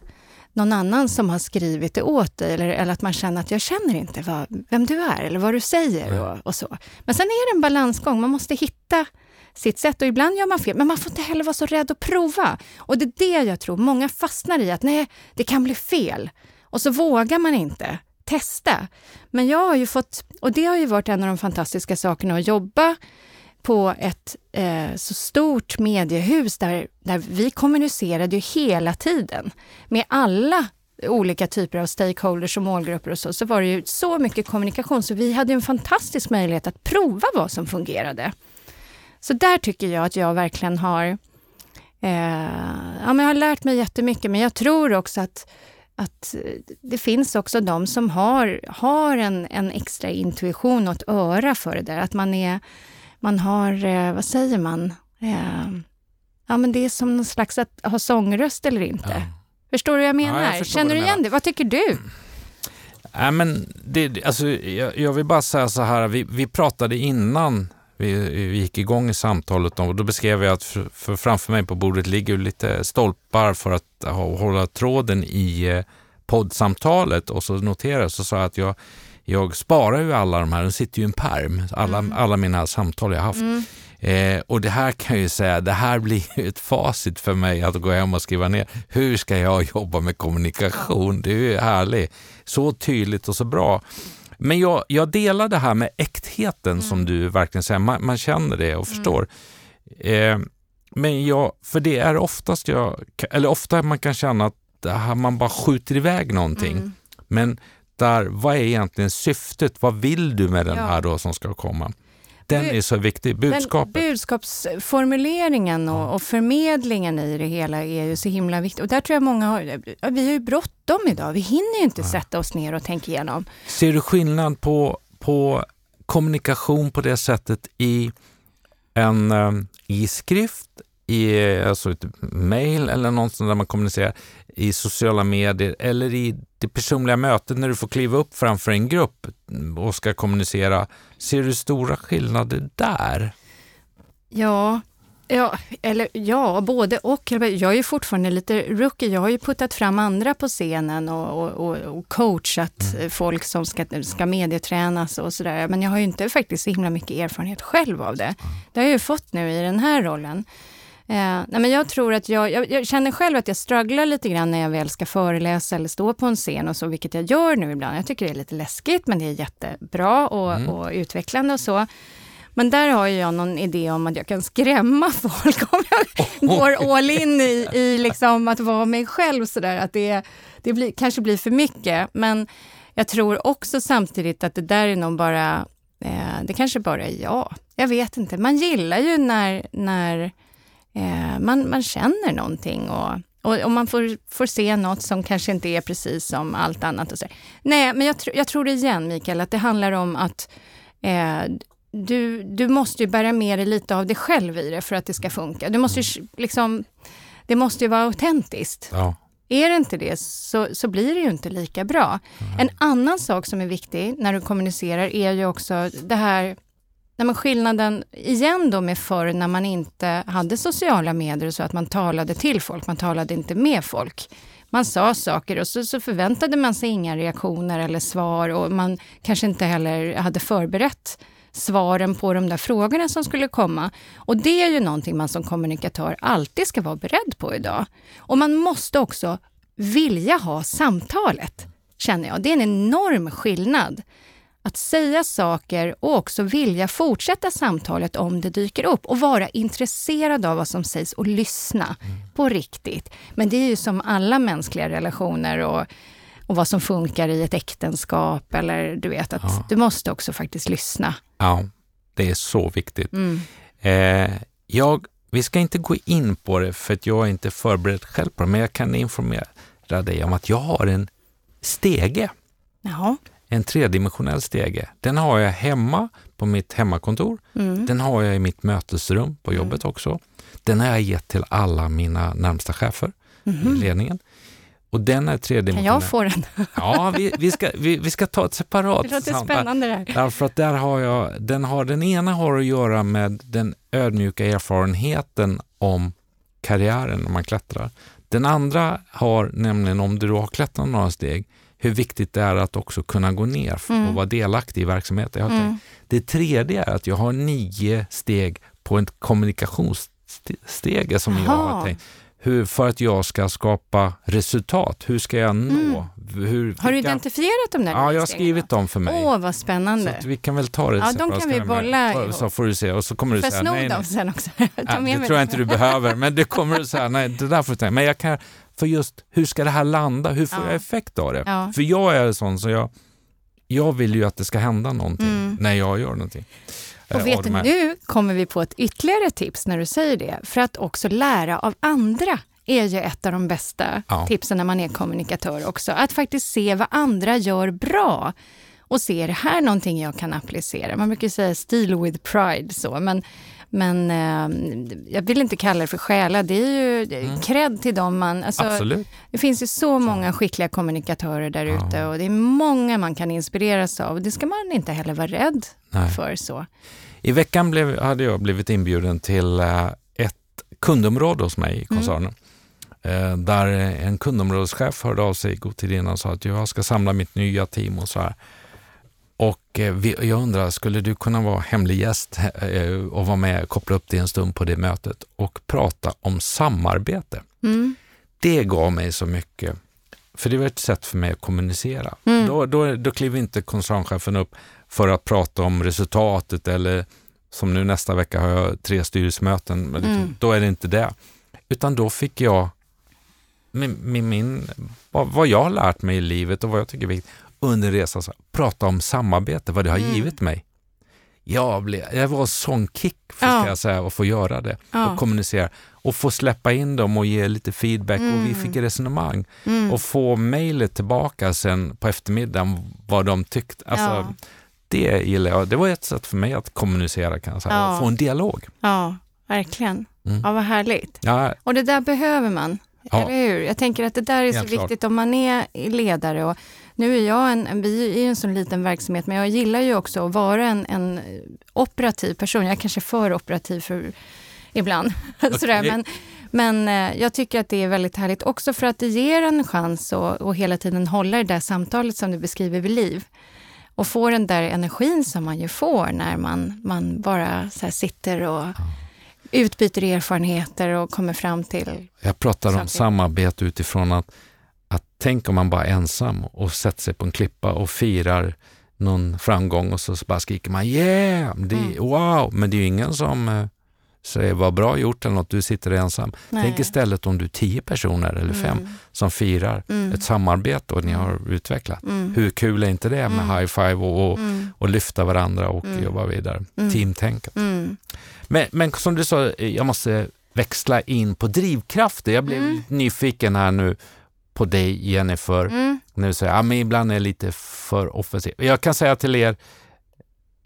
någon annan som har skrivit det åt dig eller, eller att man känner att jag känner inte vad, vem du är eller vad du säger och, och så. Men sen är det en balansgång. Man måste hitta sitt sätt och ibland gör man fel, men man får inte heller vara så rädd att prova. Och det är det jag tror många fastnar i, att nej, det kan bli fel. Och så vågar man inte testa. Men jag har ju fått, och det har ju varit en av de fantastiska sakerna att jobba på ett eh, så stort mediehus där, där vi kommunicerade ju hela tiden med alla olika typer av stakeholders och målgrupper och så, så var det ju så mycket kommunikation så vi hade en fantastisk möjlighet att prova vad som fungerade. Så där tycker jag att jag verkligen har Eh, ja, men jag har lärt mig jättemycket, men jag tror också att, att det finns också de som har, har en, en extra intuition och ett öra för det där. Att man är, man har, eh, vad säger man? Eh, ja, men det är som någon slags att ha sångröst eller inte. Ja. Förstår du vad jag menar? Ja, jag Känner du igen det? Vad tycker du? Nej, men det, alltså, jag, jag, vill bara säga så här, vi, vi pratade innan vi, vi gick igång i samtalet och då beskrev jag att för, för framför mig på bordet ligger lite stolpar för att hålla tråden i eh, poddsamtalet och så noterade jag så sa jag att jag, jag sparar ju alla de här, de sitter ju i en perm, alla, mm. alla mina samtal jag haft. Mm. Eh, och det här kan jag ju säga, det här blir ett facit för mig att gå hem och skriva ner. Hur ska jag jobba med kommunikation? Det är ju härligt. Så tydligt och så bra. Men jag, jag delar det här med äktheten mm. som du verkligen säger, man, man känner det och mm. förstår. Eh, men jag, för det är oftast jag, eller ofta man kan känna att man bara skjuter iväg någonting. Mm. Men där, vad är egentligen syftet? Vad vill du med den ja. här då som ska komma? Den är så viktig, budskapet. Den budskapsformuleringen och, och, förmedlingen i det hela är ju så himla viktig. Och där tror jag många har, vi har ju bråttom idag. Vi hinner ju inte ja. sätta oss ner och tänka igenom. Ser du skillnad på, på kommunikation på det sättet i, en, eh, i skrift, i alltså ett mail eller någonstans där man kommunicerar i sociala medier eller i det personliga mötet när du får kliva upp framför en grupp och ska kommunicera. Ser du stora skillnader där? Ja, Ja, eller ja, både och. Jag är ju fortfarande lite rookie. Jag har ju puttat fram andra på scenen och, och, och coachat mm. folk som ska, ska medietränas och sådär. Men jag har ju inte faktiskt så himla mycket erfarenhet själv av det. Det har jag ju fått nu i den här rollen. Eh, nej men jag tror att jag, jag, jag, känner själv att jag strugglar lite grann när jag väl ska föreläsa eller stå på en scen och så, vilket jag gör nu ibland. Jag tycker det är lite läskigt, men det är jättebra och, mm. och utvecklande och så. Men där har jag någon idé om att jag kan skrämma (laughs) folk om jag går all in i, i liksom att vara mig själv sådär. Att det, det blir, kanske blir för mycket. Men jag tror också samtidigt att det där är nog bara, eh, det kanske bara är jag. Jag vet inte. Man gillar ju när, när eh, man, man känner någonting och, och, och, man får, får se något som kanske inte är precis som allt annat. Och så. Nej, men jag, tr jag tror det igen, Mikael, att det handlar om att eh, du, du måste ju bära med dig lite av dig själv i det för att det ska funka. Du måste ju, liksom, det måste ju vara autentiskt. Ja. Är det inte det så, så blir det ju inte lika bra. Mm. En annan sak som är viktig när du kommunicerar är ju också det här Nej, men skillnaden igen då med förr när man inte hade sociala medier så att man talade till folk, man talade inte med folk. Man sa saker och så, så förväntade man sig inga reaktioner eller svar och man kanske inte heller hade förberett svaren på de där frågorna som skulle komma. Och det är ju någonting man som kommunikatör alltid ska vara beredd på idag. Och man måste också vilja ha samtalet, känner jag. Det är en enorm skillnad att säga saker och också vilja fortsätta samtalet om det dyker upp och vara intresserad av vad som sägs och lyssna mm. på riktigt. Men det är ju som alla mänskliga relationer och, och vad som funkar i ett äktenskap eller du vet att ja. du måste också faktiskt lyssna. Ja, det är så viktigt. Mm. Eh, jag, vi ska inte gå in på det för att jag är inte förberedd själv på det, men jag kan informera dig om att jag har en stege. Jaha en tredimensionell stege. Den har jag hemma på mitt hemmakontor. Mm. Den har jag i mitt mötesrum på mm. jobbet mm. också. Den har jag gett till alla mina närmsta chefer mm. i ledningen. Och den är tredimensionell. Kan jag få den? (laughs) Ja, vi, vi, ska, vi, vi ska ta ett separat Det låter spännande det här. Därför att där har jag, den, har, den ena har att göra med den ödmjuka erfarenheten om karriären när man klättrar. Den andra har nämligen, om du har klättrat några steg, hur viktigt det är att också kunna gå ner mm. och vara delaktig i verksamheten. Mm. Det tredje är att jag har nio steg på en kommunikationsstege som Aha. jag har tänkt. Hur, för att jag ska skapa resultat. Hur ska jag nå? Mm. Hur, har du identifierat dem där? Ja, jag har skrivit dem för mig. Åh, vad spännande. Så vi kan väl ta det Ja, de kan vi bolla Så får du se. Och så kommer du säga, nej, nej. dem sen också? (laughs) Ja, det tror jag inte du behöver, men det kommer du säga, nej, det där får du tänka. Men jag kan för just hur ska det här landa? Hur får ja. jag effekt av det? Ja. För jag är sån så jag, jag vill ju att det ska hända någonting mm. när jag gör någonting. Och vet du, nu kommer vi på ett ytterligare tips när du säger det. För att också lära av andra är ju ett av de bästa ja. tipsen när man är kommunikatör också. Att faktiskt se vad andra gör bra och se, är det här någonting jag kan applicera? Man brukar säga stil with pride, så, men men eh, jag vill inte kalla det för stjäla. Det är ju mm. cred till dem man... Alltså, Absolut. Det finns ju så många skickliga kommunikatörer där ja. ute och det är många man kan inspireras av. Det ska man inte heller vara rädd Nej. för. så. I veckan blev, hade jag blivit inbjuden till uh, ett kundområde hos mig i mm. koncernen. Mm. Där en kundområdeschef hörde av sig god tid innan och sa att jag ska samla mitt nya team och så här. Och eh, jag undrar, skulle du kunna vara hemlig gäst eh, och vara med, koppla upp dig en stund på det mötet och prata om samarbete? Mm. Det gav mig så mycket, för det var ett sätt för mig att kommunicera. Mm. Då, då, då kliver inte koncernchefen upp för att prata om resultatet eller som nu nästa vecka har jag tre styrelsemöten, liksom, mm. då är det inte det. Utan då fick jag med min, vad, vad jag har lärt mig i livet och vad jag tycker är viktigt under resan prata om samarbete, vad det har mm. givit mig. Jag, blev, jag var sån kick, för, ja. jag säga, att få göra det ja. och kommunicera och få släppa in dem och ge lite feedback mm. och vi mm. fick resonemang mm. och få mejlet tillbaka sen på eftermiddagen vad de tyckte. Alltså, ja. Det gillar jag. Det var ett sätt för mig att kommunicera kan jag säga, och få en dialog. Ja, verkligen. Mm. Ja, vad härligt. Ja. Och det där behöver man. Ja. Eller hur? Jag tänker att det där är Helt så viktigt om man är ledare och nu är jag en, vi är en sån liten verksamhet, men jag gillar ju också att vara en, en operativ person. Jag är kanske för operativ för ibland. (laughs) Okay. Sådär, men, men eh, jag tycker att det är väldigt härligt också för att det ger en chans att, hela tiden hålla det där samtalet som du beskriver vid liv. Och få den där energin som man ju får när man, man bara sitter och utbyter erfarenheter och kommer fram till... Jag pratar saker. om samarbete utifrån att att tänk om man bara är ensam och sätter sig på en klippa och firar någon framgång och så bara skriker man yeah, det, mm. wow, men det är ju ingen som eh, säger vad bra gjort eller något, du sitter ensam. Nej. Tänk istället om du är tio personer eller fem mm. som firar mm. ett samarbete och ni har utvecklat. Mm. Hur kul är inte det med mm. high five och, och, mm. och lyfta varandra och jobba vidare? Teamtänket. Men, men som du sa, jag måste växla in på drivkrafter. Jag blev nyfiken här nu på dig Jennifer. Mm. När du säger, ja men ibland är jag lite för offensiv. Jag kan säga till er,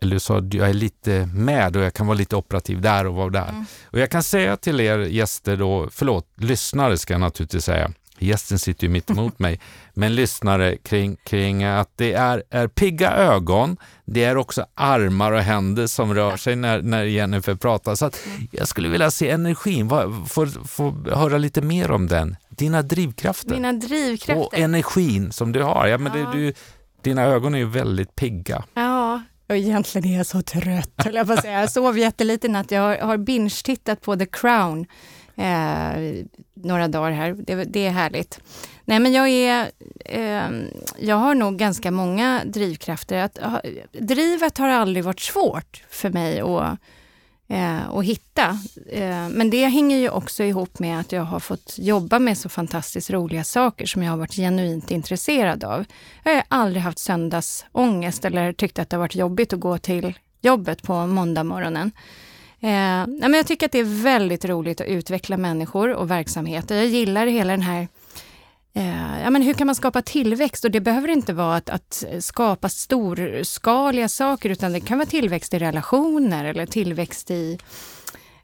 eller du sa att jag är lite med och jag kan vara lite operativ där och vara där. Mm. Och jag kan säga till er gäster då, förlåt, lyssnare ska jag naturligtvis säga, gästen sitter ju mitt emot mig, men lyssnare kring, kring att det är, är pigga ögon, det är också armar och händer som rör sig när, när Jennifer pratar. Så att mm. jag skulle vilja se energin, få, få höra lite mer om den. Dina drivkrafter. Mina drivkrafter. Och energin som du har. Ja, men ja. Det, du, dina ögon är ju väldigt pigga. Ja, och egentligen är jag så trött, jag på säga. Jag sov jättelite natt. Jag har, har binge-tittat på The Crown eh, några dagar här. Det, det, är härligt. Nej, men jag är... Eh, jag har nog ganska många drivkrafter. Att, drivet har aldrig varit svårt för mig att eh, att hitta. Eh, men det hänger ju också ihop med att jag har fått jobba med så fantastiskt roliga saker som jag har varit genuint intresserad av. Jag har aldrig haft söndagsångest eller tyckt att det har varit jobbigt att gå till jobbet på måndag morgonen. Eh, men jag tycker att det är väldigt roligt att utveckla människor och verksamheter. Jag gillar hela den här Eh, ja, men hur kan man skapa tillväxt? Och det behöver inte vara att, att, skapa storskaliga saker, utan det kan vara tillväxt i relationer eller tillväxt i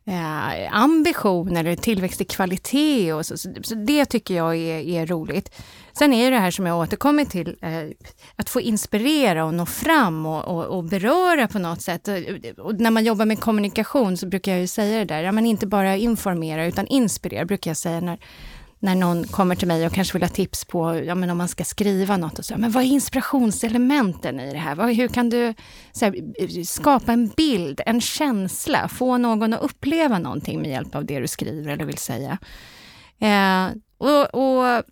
eh, ambition eller tillväxt i kvalitet. Och så, så, så det tycker jag är, är, roligt. Sen är det här som jag återkommer till, eh, att få inspirera och nå fram och, och, och beröra på något sätt. Och, och, när man jobbar med kommunikation så brukar jag ju säga det där, ja, men inte bara informera utan inspirera, brukar jag säga när, när någon kommer till mig och kanske vill ha tips på ja, men om man ska skriva något. Och så, men vad är inspirationselementen i det här? Vad, hur kan du här, skapa en bild, en känsla, få någon att uppleva någonting med hjälp av det du skriver eller vill säga? Eh, och, och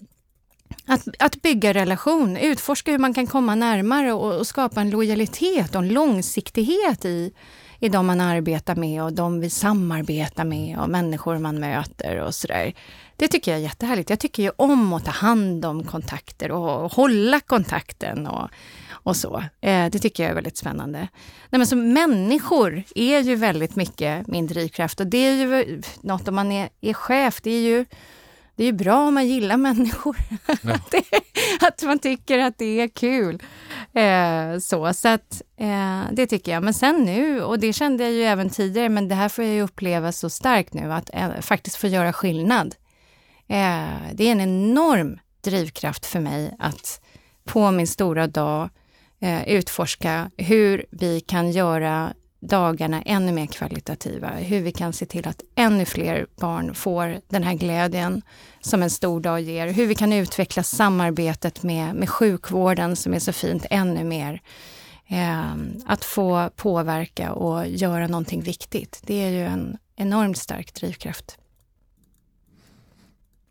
att, att, bygga relation, utforska hur man kan komma närmare och, och skapa en lojalitet och en långsiktighet i, i de man arbetar med och de vi samarbetar med och människor man möter och sådär. Det tycker jag är jättehärligt. Jag tycker ju om att ta hand om kontakter och hålla kontakten och, och så. Eh, det tycker jag är väldigt spännande. Nej, men så människor är ju väldigt mycket min drivkraft och det är ju något om man är, är chef, det är ju det är bra om man gillar människor. (laughs) Ja. att man tycker att det är kul. Eh, så så att, eh, det tycker jag. Men sen nu, och det kände jag ju även tidigare, men det här får jag ju uppleva så starkt nu, att eh, faktiskt få göra skillnad. Eh, det är en enorm drivkraft för mig att på min stora dag eh, utforska hur vi kan göra dagarna ännu mer kvalitativa. Hur vi kan se till att ännu fler barn får den här glädjen som en stor dag ger. Hur vi kan utveckla samarbetet med, med sjukvården som är så fint ännu mer. Eh, att få påverka och göra någonting viktigt. Det är ju en enormt stark drivkraft.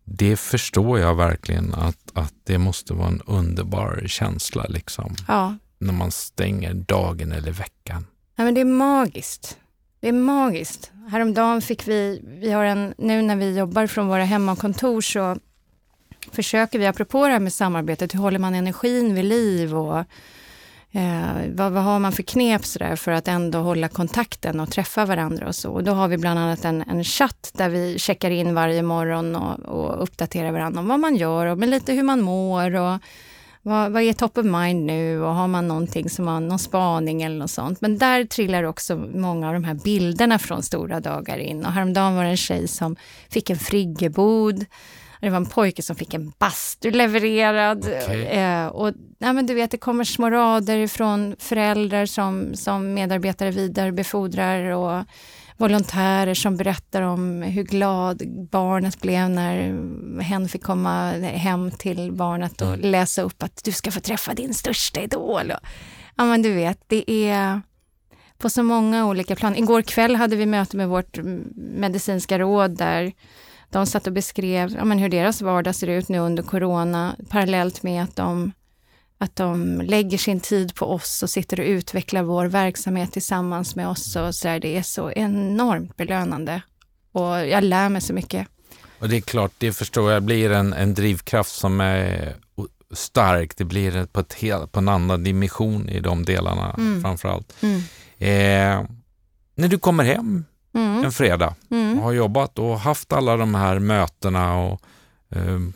Det förstår jag verkligen att, att det måste vara en underbar känsla liksom. Ja. När man stänger dagen eller veckan. Ja, men det är magiskt. Det är magiskt. Häromdagen fick vi, vi har en, nu när vi jobbar från våra hemmakontor så försöker vi, apropå det här med samarbetet, hur håller man energin vid liv och eh, vad, vad, har man för knep sådär för att ändå hålla kontakten och träffa varandra och så. Och då har vi bland annat en, en chatt där vi checkar in varje morgon och, och uppdaterar varandra om vad man gör och med lite hur man mår och vad, vad är top of mind nu och har man någonting som har någon spaning eller något sånt. Men där trillar också många av de här bilderna från stora dagar in. Och häromdagen var det en tjej som fick en friggebod. Det var en pojke som fick en bastu levererad. Okay. Eh, och ja, men du vet, det kommer små rader från föräldrar som, som medarbetare vidarebefordrar och volontärer som berättar om hur glad barnet blev när hen fick komma hem till barnet och mm. läsa upp att du ska få träffa din största idol. Ja, men du vet, det är på så många olika plan. Igår kväll hade vi möte med vårt medicinska råd där de satt och beskrev ja, men hur deras vardag ser ut nu under corona parallellt med att de att de lägger sin tid på oss och sitter och utvecklar vår verksamhet tillsammans med oss. Och så där. Det är så enormt belönande och jag lär mig så mycket. Och det är klart, det förstår jag, blir en, en drivkraft som är stark. Det blir på, ett helt, på en annan dimension i de delarna mm. framför allt. Mm. Eh, när du kommer hem mm. en fredag mm. och har jobbat och haft alla de här mötena och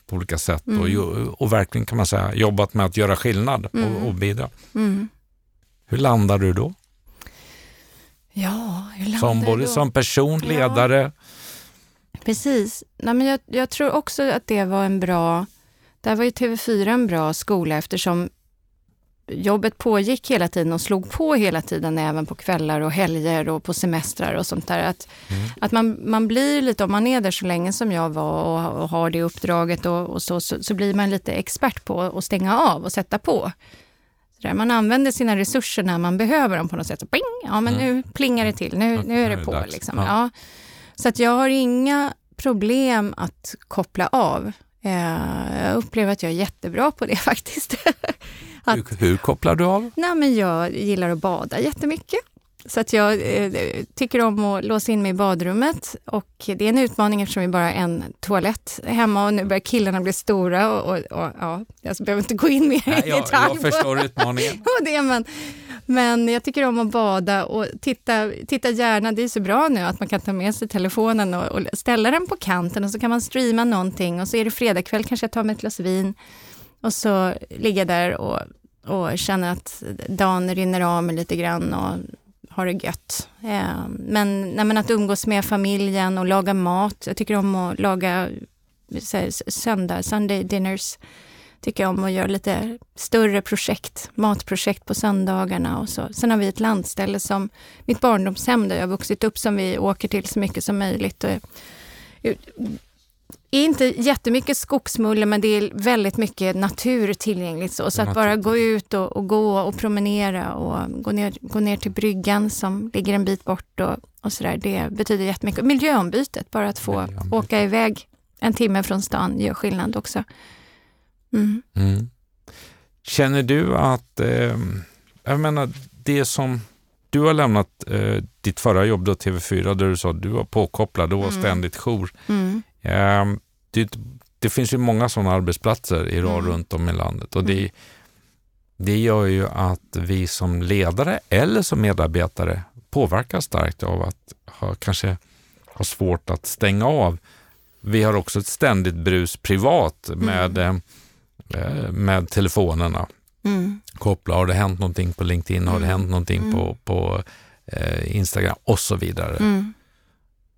på olika sätt mm. och, och verkligen kan man säga jobbat med att göra skillnad mm. och, och bidra. Mm. Hur landar du då? Ja, hur landar som, både då? som person, ledare? Ja. Precis. Nej, men jag, jag, tror också att det var en bra, där var ju TV4 en bra skola eftersom jobbet pågick hela tiden och slog på hela tiden, även på kvällar och helger och på semestrar och sånt där. Att, mm. att man, man blir lite, om man är där så länge som jag var och, och har det uppdraget och, och så, så, så, blir man lite expert på att stänga av och sätta på. Så där, man använder sina resurser när man behöver dem på något sätt. Så pling, ja, men mm. nu plingar det till, nu, nu är det på. Liksom. Ja. ja. Så att jag har inga problem att koppla av. Eh, jag upplever att jag är jättebra på det (laughs) faktiskt. Att, hur, hur, kopplar du av? Nej, men jag gillar att bada jättemycket. Så att jag eh, tycker om att låsa in mig i badrummet och det är en utmaning eftersom vi bara har en toalett hemma och nu börjar killarna bli stora och, och, och ja, jag behöver inte gå in mer Nej, i jag, detalj. Jag förstår (laughs) utmaningen. och det, men, men jag tycker om att bada och titta, titta gärna, det är så bra nu att man kan ta med sig telefonen och, och ställa den på kanten och så kan man streama någonting och så är det fredagkväll, kanske jag tar mig ett glas vin och så ligger jag där och, och känner att dagen rinner av mig lite grann och har det gött. Eh, men, nej, men att umgås med familjen och laga mat. Jag tycker om att laga här, söndag, Sunday dinners. Tycker om att göra lite större projekt, matprojekt på söndagarna och så. Sen har vi ett landställe som mitt barndomshem där jag vuxit upp som vi åker till så mycket som möjligt. Och, inte jättemycket skogsmulle, men det är väldigt mycket natur tillgängligt. Så, så att bara gå ut och, och, gå och promenera och gå ner, gå ner till bryggan som ligger en bit bort och, och sådär, det betyder jättemycket. Miljöombytet, bara att få åka iväg en timme från stan gör skillnad också. Mm. Mm. Känner du att, eh, jag menar det som du har lämnat eh, ditt förra jobb då, TV4, där du sa att du var påkopplad, du var mm. ständigt jour. Mm. Eh, det, det, finns ju många sådana arbetsplatser i mm. runt om i landet och det, mm. det gör ju att vi som ledare eller som medarbetare påverkas starkt av att ha, kanske ha svårt att stänga av. Vi har också ett ständigt brus privat med, mm. eh, med telefonerna. Mm. Koppla, har det hänt någonting på LinkedIn, har det mm. hänt någonting mm. på, på eh, Instagram och så vidare. Mm.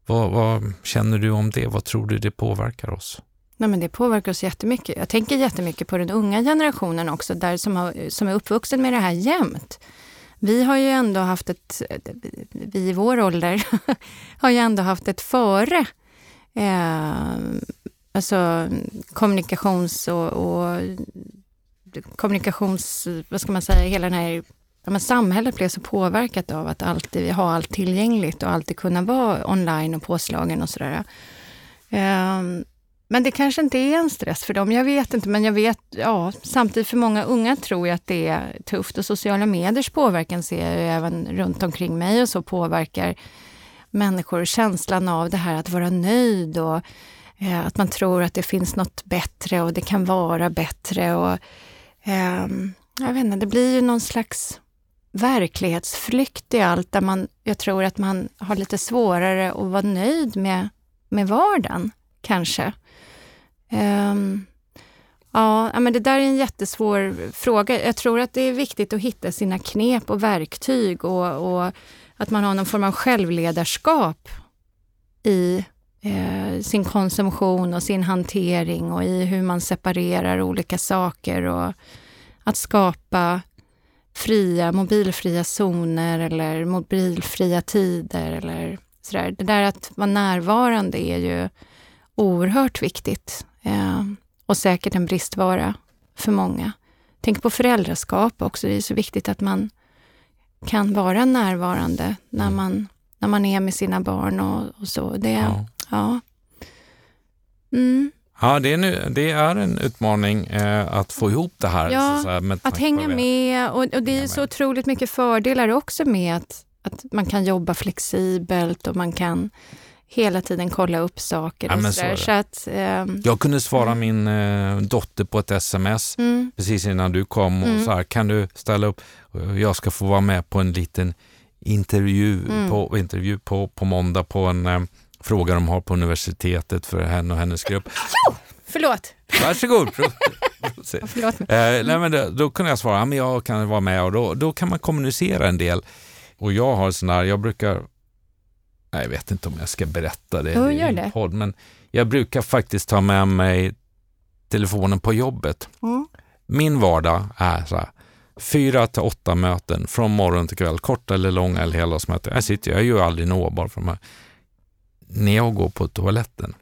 Vad, vad, känner du om det? Vad tror du det påverkar oss? Nej, men det påverkar oss jättemycket. Jag tänker jättemycket på den unga generationen också, där som, har, som är uppvuxen med det här jämt. Vi har ju ändå haft ett, vi i vår ålder (laughs) har ju ändå haft ett före. Eh, alltså kommunikations och, och kommunikations, vad ska man säga, hela den här ja, men samhället blev så påverkat av att alltid ha allt tillgängligt och alltid kunna vara online och påslagen och sådär. Um, men det kanske inte är en stress för dem, jag vet inte, men jag vet, ja, samtidigt för många unga tror jag att det är tufft och sociala mediers påverkan ser jag ju även runt omkring mig och så påverkar människor och känslan av det här att vara nöjd och eh, att man tror att det finns något bättre och det kan vara bättre och eh, jag vet inte, det blir ju någon slags verklighetsflykt i allt där man, jag tror att man har lite svårare att vara nöjd med, med vardagen, kanske. Um, ja, men det där är en jättesvår fråga. Jag tror att det är viktigt att hitta sina knep och verktyg och, och att man har någon form av självledarskap i eh, sin konsumtion och sin hantering och i hur man separerar olika saker och att skapa fria, mobilfria zoner eller mobilfria tider eller sådär. Det där att vara närvarande är ju oerhört viktigt eh, och säkert en bristvara för många. Tänk på föräldraskap också. Det är så viktigt att man kan vara närvarande när mm. man, när man är med sina barn och, och så. Det, ja. ja. Mm. Ja, det är, nu, det är en utmaning eh, att få ihop det här. Ja, så, att hänga med. Och, och det är så otroligt mycket fördelar också med att, att man kan jobba flexibelt och man kan hela tiden kolla upp saker. Ja, och så, så att, eh, jag kunde svara mm. min eh, dotter på ett sms mm. precis innan du kom och mm. så här, kan du ställa upp? Jag ska få vara med på en liten intervju, mm. på, intervju på, på måndag på en eh, fråga de har på universitetet för henne och hennes grupp. Förlåt. Varsågod. (laughs) Förlåt. Eh, nej, men då, då kunde jag svara, men jag kan vara med och då, då kan man kommunicera en del. Och jag har sån här, jag brukar Nej, jag vet inte om jag ska berätta det jo, gör det. podd, men jag brukar faktiskt ta med mig telefonen på jobbet. Mm. Min vardag är så här, fyra till åtta möten från morgon till kväll, korta eller långa eller heldagsmöten. Jag sitter, jag är ju aldrig nåbar för de här. När jag går på toaletten,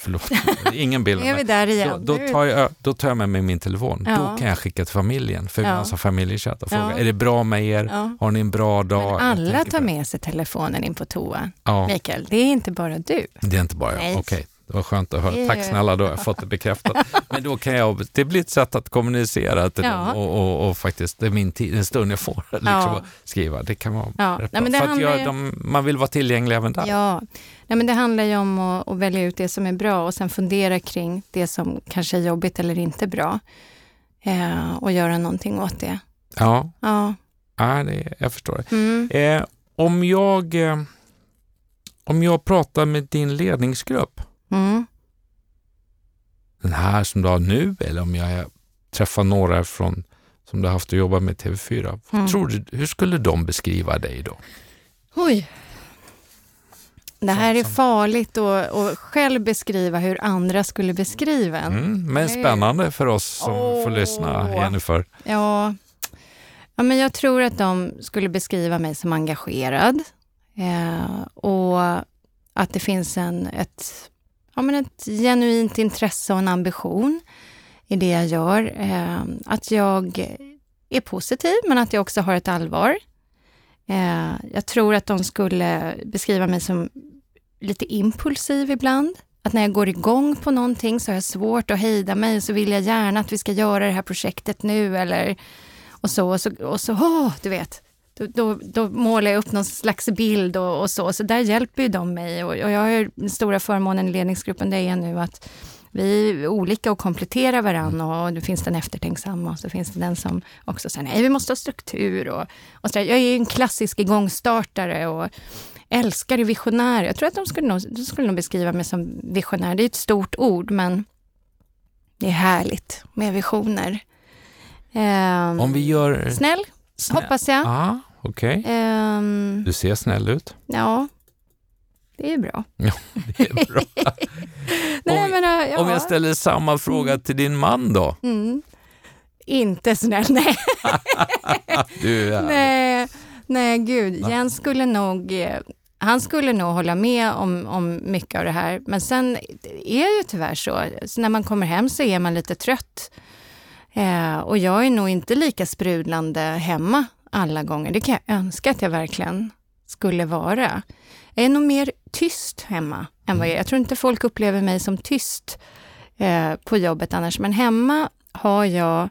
förlåt, ingen bild. (laughs) är vi där igen. Då, då, tar jag, då tar jag med mig min telefon. Ja. Då kan jag skicka till familjen, för ja. alltså familjechatt och fråga, ja. är det bra med er? Ja. Har ni en bra dag? Men alla tar med sig telefonen in på toa, ja. Mikael. Det är inte bara du. Det är inte bara jag, okej. Okay. Det var skönt att höra. Tack snälla, då har jag fått det bekräftat. (laughs) Men då kan jag, det blir ett sätt att kommunicera till ja. dem och, och, och, faktiskt, det är min tid, en stund jag får (laughs) liksom, ja. skriva. Det kan vara ja. Nej. För jag, de, man vill vara tillgänglig även där. Ja, Nej, men det handlar ju om att, att, välja ut det som är bra och sen fundera kring det som kanske är jobbigt eller inte bra. Eh, och göra någonting åt det. Ja, ja. ja det, jag förstår det. Mm. Eh, om, jag, eh, om jag pratar med din ledningsgrupp, mm. den här som du har nu eller om jag träffar några från som du har haft att jobba med TV4, mm. tror du, hur skulle de beskriva dig då? Oj, det här är farligt att, att själv beskriva hur andra skulle beskriva en. Mm, men spännande för oss som oh. får lyssna, Jennifer. Ja. ja, men jag tror att de skulle beskriva mig som engagerad eh, och att det finns en, ett, ja, men ett genuint intresse och en ambition i det jag gör. Eh, att jag är positiv, men att jag också har ett allvar. Eh, jag tror att de skulle beskriva mig som lite impulsiv ibland. Att när jag går igång på någonting så har jag svårt att hejda mig och så vill jag gärna att vi ska göra det här projektet nu eller och så och så, och så oh, du vet. Då, då, då, målar jag upp någon slags bild och, och så. Så där hjälper ju de mig och, och jag har den stora förmånen i ledningsgruppen, där jag är nu att vi är olika och kompletterar varandra och det finns den eftertänksamma och så finns det den som också säger nej, vi måste ha struktur. Och, och. Jag är en klassisk igångstartare och älskar visionär. Jag tror att de skulle, nog, de skulle nog beskriva mig som visionär. Det är ett stort ord, men det är härligt med visioner. Um, Om vi gör... Snäll, snäll. hoppas jag. Ah. Okay. Ehm, du ser snäll ut. Ja, det är bra. (laughs) Ja, det är bra. (laughs) Nej, om, men, ja. om jag ställer samma fråga till din man då? Mm. Inte snäll, (laughs) nej. du är... nej. Nej, gud. Jens skulle nog eh, han skulle nog hålla med om, om mycket av det här. Men sen är det ju tyvärr så. så när man kommer hem så är man lite trött. Eh, och jag är nog inte lika sprudlande hemma alla gånger. Det kan jag önska att jag verkligen skulle vara. Jag är nog mer tyst hemma än vad jag är. Jag tror inte folk upplever mig som tyst eh, på jobbet annars, men hemma har jag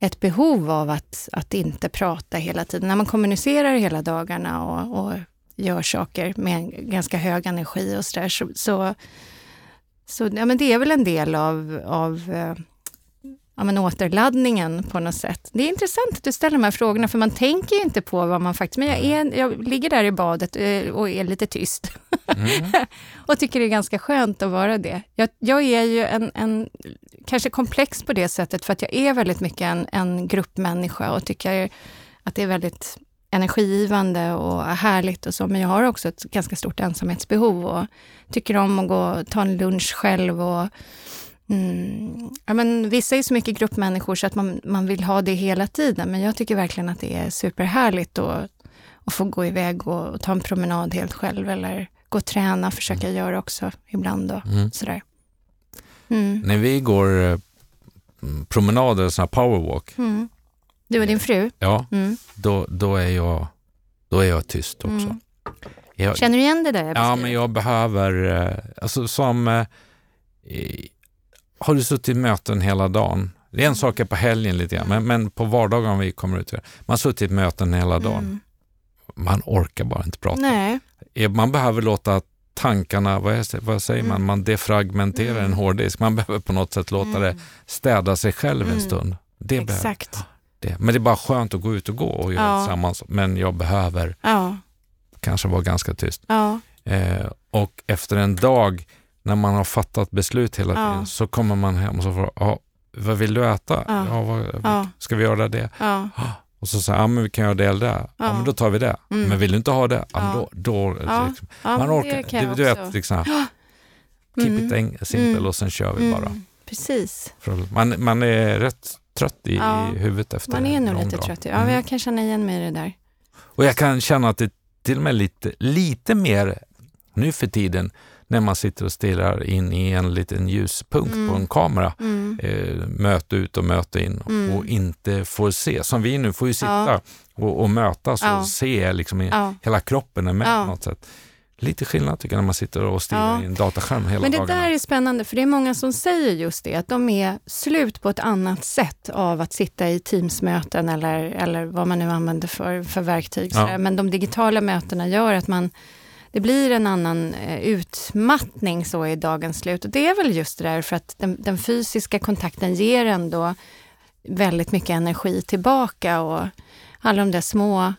ett behov av att, att inte prata hela tiden. När man kommunicerar hela dagarna och, och gör saker med en ganska hög energi och sådär, så, så, så ja, men det är väl en del av, av eh, ja, men återladdningen på något sätt. Det är intressant att du ställer de här frågorna, för man tänker ju inte på vad man faktiskt... Men jag, är, jag ligger där i badet eh, och är lite tyst. Mm. (laughs) och tycker det är ganska skönt att vara det. Jag, jag är ju en, en, kanske komplex på det sättet, för att jag är väldigt mycket en, en gruppmänniska och tycker att det är väldigt energigivande och härligt och så, men jag har också ett ganska stort ensamhetsbehov och tycker om att gå ta en lunch själv och Mm, ja, men vissa är så mycket gruppmänniskor så att man, man vill ha det hela tiden, men jag tycker verkligen att det är superhärligt att, att få gå iväg och, och ta en promenad helt själv eller gå och träna, försöka mm. göra också ibland. Och mm. sådär. Mm. När vi går eh, promenader, sådana powerwalk. Mm. Du och din fru? Ja, mm. då, då, är jag, då är jag tyst också. Jag, Känner du igen det där? Ja, men jag behöver, eh, alltså som eh, har du suttit i möten hela dagen? Det är en sak är på helgen lite grann, men, men på vardagen om vi kommer ut. Man har suttit i möten hela dagen. Mm. Man orkar bara inte prata. Nej. Man behöver låta tankarna, vad, är, vad säger mm. man, man defragmenterar mm. en hårddisk. Man behöver på något sätt låta det mm. städa sig själv en mm. stund. Det Exakt. Behöver, det. Men det är bara skönt att gå ut och gå och göra ja. det tillsammans. Men jag behöver ja. kanske vara ganska tyst. Ja. Eh, och efter en dag när man har fattat beslut hela tiden ja. så kommer man hem och så får ja, vad vill du äta? Ja. ja vad, Ska vi göra det? (gasps) Och så säger ja men vi kan göra det eller det. Ja. men då tar vi det. Mm. Men vill du inte ha det? Ja, men då, då liksom, man orkar. Du, du vet, liksom, (gasps) keep mm. it simple mm. och sen kör vi bara. Mm. Precis. Man, man är rätt trött i, i huvudet efter Man är nog lite trött. Ja, mm. jag kan känna igen mig i det där. Och jag kan känna att det till och med lite, lite mer nu för tiden när man sitter och stirrar in i en liten ljuspunkt mm. på en kamera. Mm. Eh, möte ut och möte in mm. och inte får se, som vi nu får ju sitta ja. och, och, mötas ja. och se liksom i, ja. hela kroppen är med på något sätt. Lite skillnad tycker jag när man sitter och stirrar i en dataskärm hela Men det dagarna. där är spännande, för det är många som säger just det, att de är slut på ett annat sätt av att sitta i Teamsmöten eller, eller vad man nu använder för, för verktyg. Men de digitala mötena gör att man det blir en annan eh, utmattning så i dagens slut. Och det är väl just det där för att den, den, fysiska kontakten ger ändå väldigt mycket energi tillbaka och alla de där små,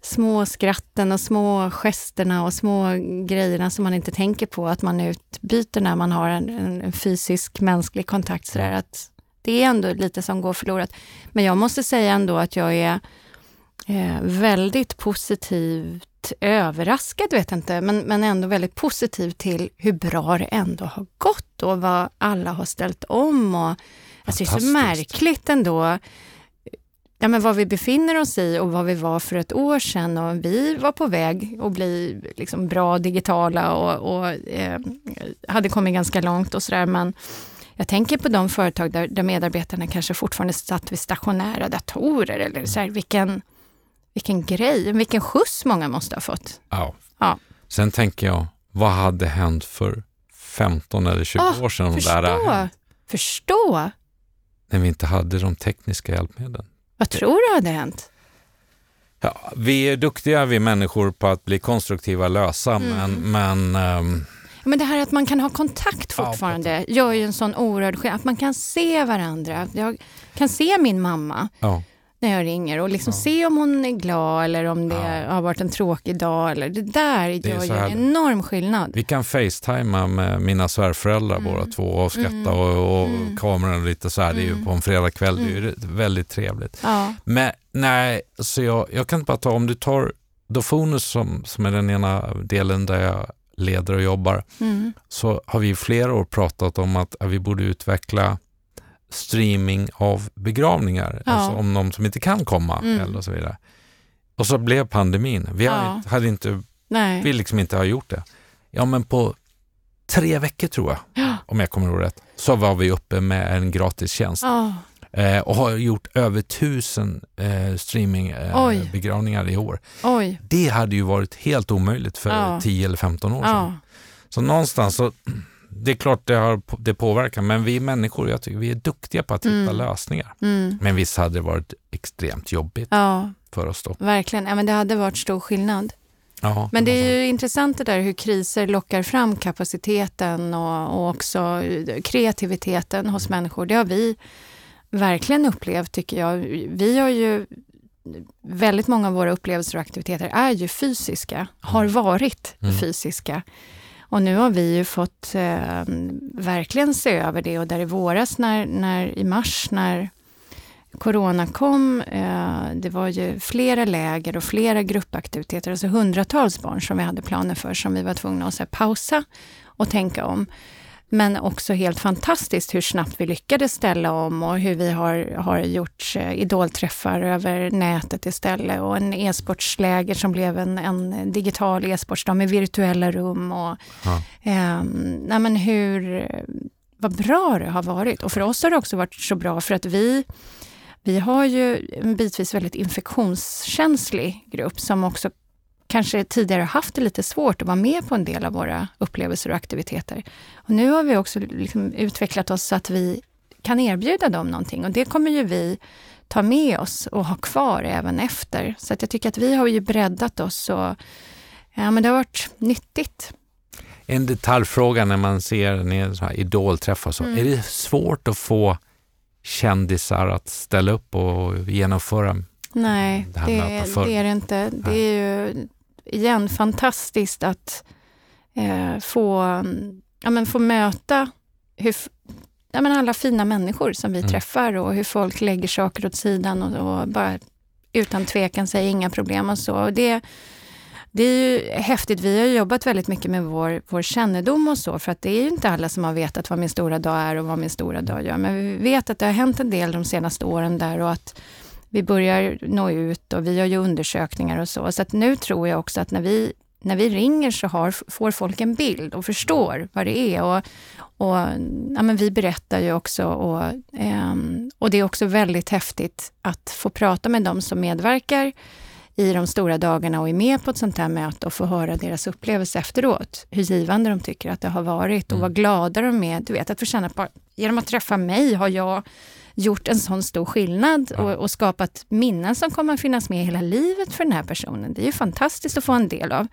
små skratten och små gesterna och små grejerna som man inte tänker på att man utbyter när man har en, en, en fysisk mänsklig kontakt. Så där, att det är ändå lite som går förlorat. Men jag måste säga ändå att jag är eh, väldigt positiv överraskad, vet jag inte, men, men ändå väldigt positiv till hur bra det ändå har gått och vad alla har ställt om. Och, alltså det är så märkligt ändå ja, men vad vi befinner oss i och vad vi var för ett år sedan. Och vi var på väg att bli liksom bra digitala och, och eh, hade kommit ganska långt och sådär. Men jag tänker på de företag där, där medarbetarna kanske fortfarande satt vid stationära datorer. Eller så här, vilken, vilken grej, vilken skjuts många måste ha fått. Ja. ja. Sen tänker jag, vad hade hänt för 15 eller 20 oh, år sedan? Förstå, där förstå! När vi inte hade de tekniska hjälpmedlen. Vad tror du hade hänt? Ja, vi är duktiga vi människor på att bli konstruktiva, lösa, mm. men, men um... Men det här att man kan ha kontakt Ja, fortfarande gör ju en sån oerhörd skillnad. Att man kan se varandra. Jag kan se min mamma Ja. När jag ringer och liksom se om hon är glad eller om det Ja. har varit en tråkig dag. Eller det där är gör ju en enorm skillnad. Vi kan facetima med mina svärföräldrar Mm. båda två och skratta och, och kameran och lite så här. Det är ju Mm. på en fredagkväll, det är ju väldigt trevligt. Ja. Men nej, så jag, jag kan bara ta, om du tar Dofonus som, som är den ena delen där jag leder och jobbar, Mm. så har vi i flera år pratat om att vi borde utveckla streaming av begravningar, Ja. alltså om någon som inte kan komma Mm. eller så vidare. Och så blev pandemin. Vi Ja. inte- hade inte, Nej. vi liksom inte har gjort det. Ja, men på tre veckor tror jag, Ja. om jag kommer ihåg rätt, så var vi uppe med en gratistjänst Ja. eh, och har gjort över tusen eh, streamingbegravningar eh, i år. Oj. Det hade ju varit helt omöjligt för Ja. 10 eller 15 år sedan. Så någonstans så, det är klart det, har, det påverkar, men vi människor, jag tycker vi är duktiga på att hitta Mm. lösningar. Mm. Men visst hade det varit extremt jobbigt Ja, för oss då. verkligen. Ja, men det hade varit stor skillnad. Jaha, Men det är ju intressant det där hur kriser lockar fram kapaciteten och, och också kreativiteten hos människor. Det har vi verkligen upplevt tycker jag. Vi har ju väldigt många av våra upplevelser och aktiviteter är ju fysiska, har varit Mm. fysiska. Och nu har vi ju fått eh, verkligen se över det och där i våras när, när i mars när corona kom, eh, det var ju flera läger och flera gruppaktiviteter, alltså hundratals barn som vi hade planer för som vi var tvungna att här, pausa och tänka om. Men också helt fantastiskt hur snabbt vi lyckades ställa om och hur vi har, har gjort eh, idolträffar över nätet istället och en e-sportsläger som blev en, en digital e-sportsdag med virtuella rum. Och, Ja. ehm, nej men hur, vad bra det har varit. Och för oss har det också varit så bra för att vi vi har ju en bitvis väldigt infektionskänslig grupp som också kanske tidigare haft det lite svårt att vara med på en del av våra upplevelser och aktiviteter. Och nu har vi också liksom utvecklat oss så att vi kan erbjuda dem någonting och det kommer ju vi ta med oss och ha kvar även efter. Så att jag tycker att vi har ju breddat oss och ja, men det har varit nyttigt. En detaljfråga när man ser en sån här idolträff och så. Mm. Är det svårt att få kändisar att ställa upp och genomföra? Nej, Det det är det inte. Det är ju igen fantastiskt att eh, få, ja, men få möta hur, ja, men alla fina människor som vi Mm. träffar och hur folk lägger saker åt sidan och, och bara utan tvekan säger inga problem och så. Och det, det är ju häftigt. Vi har jobbat väldigt mycket med vår, vår kännedom och så, för att det är ju inte alla som har vetat vad min stora dag är och vad min stora dag gör. Men vi vet att det har hänt en del de senaste åren där och att vi börjar nå ut och vi gör ju undersökningar och så. Så att nu tror jag också att när vi, när vi ringer så har, får folk en bild och förstår vad det är. Och, och ja, men vi berättar ju också och, ehm, och det är också väldigt häftigt att få prata med dem som medverkar i de stora dagarna och är med på ett sånt här möte och få höra deras upplevelse efteråt. Hur givande de tycker att det har varit och Mm. vad glada de är. Du vet, att få känna på, genom att träffa mig har jag gjort en sån stor skillnad och, och skapat minnen som kommer att finnas med hela livet för den här personen. Det är ju fantastiskt att få en del av.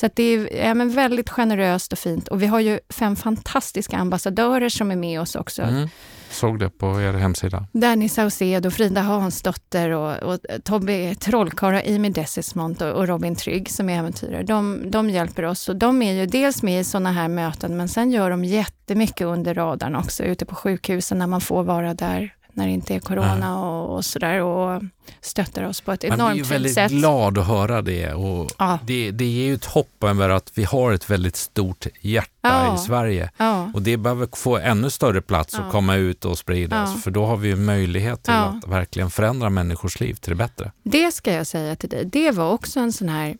Så det är ja, men väldigt generöst och fint. Och vi har ju fem fantastiska ambassadörer som är med oss också. Mm. Såg det på er hemsida. Danny Saucedo, Frida Hansdotter och, och Tobbe Trollkarl, Amy Desismont och, och Robin Trygg som är äventyrare. De, de hjälper oss och de är ju dels med i sådana här möten men sen gör de jättemycket under radarn också ute på sjukhusen när man får vara där när det inte är corona och, och sådär och stöttar oss på ett Man blir ju enormt fint väldigt sätt. glad att höra det och Ja. det, det ger ju ett hopp över att vi har ett väldigt stort hjärta Ja. i Sverige. Ja, Och det behöver få ännu större plats Ja. att komma ut och spridas, Ja. för då har vi ju möjlighet till Ja. att verkligen förändra människors liv till det bättre. det ska jag säga till dig. Det var också en sån här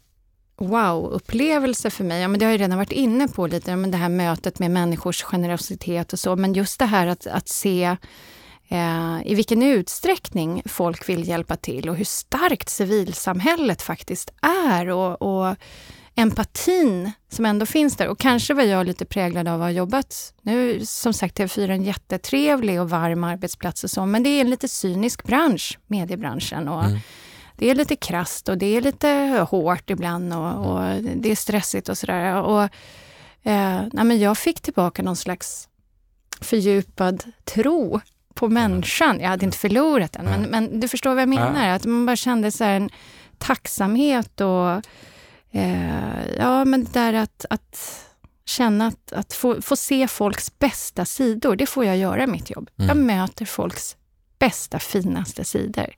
wow-upplevelse för mig. Ja, men det har jag redan varit inne på lite, ja, men det här mötet med människors generositet och så. Men just det här att, att se i vilken utsträckning folk vill hjälpa till och hur starkt civilsamhället faktiskt är och, och empatin som ändå finns där. Och kanske var jag lite präglad av att ha jobbat, nu som sagt TV4 är en jättetrevlig och varm arbetsplats och så, men det är en lite cynisk bransch, mediebranschen. Och Mm. Det är lite krast och det är lite hårt ibland och, och det är stressigt och sådär. Och Eh, nej, men jag fick tillbaka någon slags fördjupad tro på människan. Jag hade inte förlorat den, men, men du förstår vad jag menar. Att man bara kände så en tacksamhet och eh, ja, men det där att, att känna att, att få, få, se folks bästa sidor, det får jag göra i mitt jobb. Mm. Jag möter folks bästa, finaste sidor.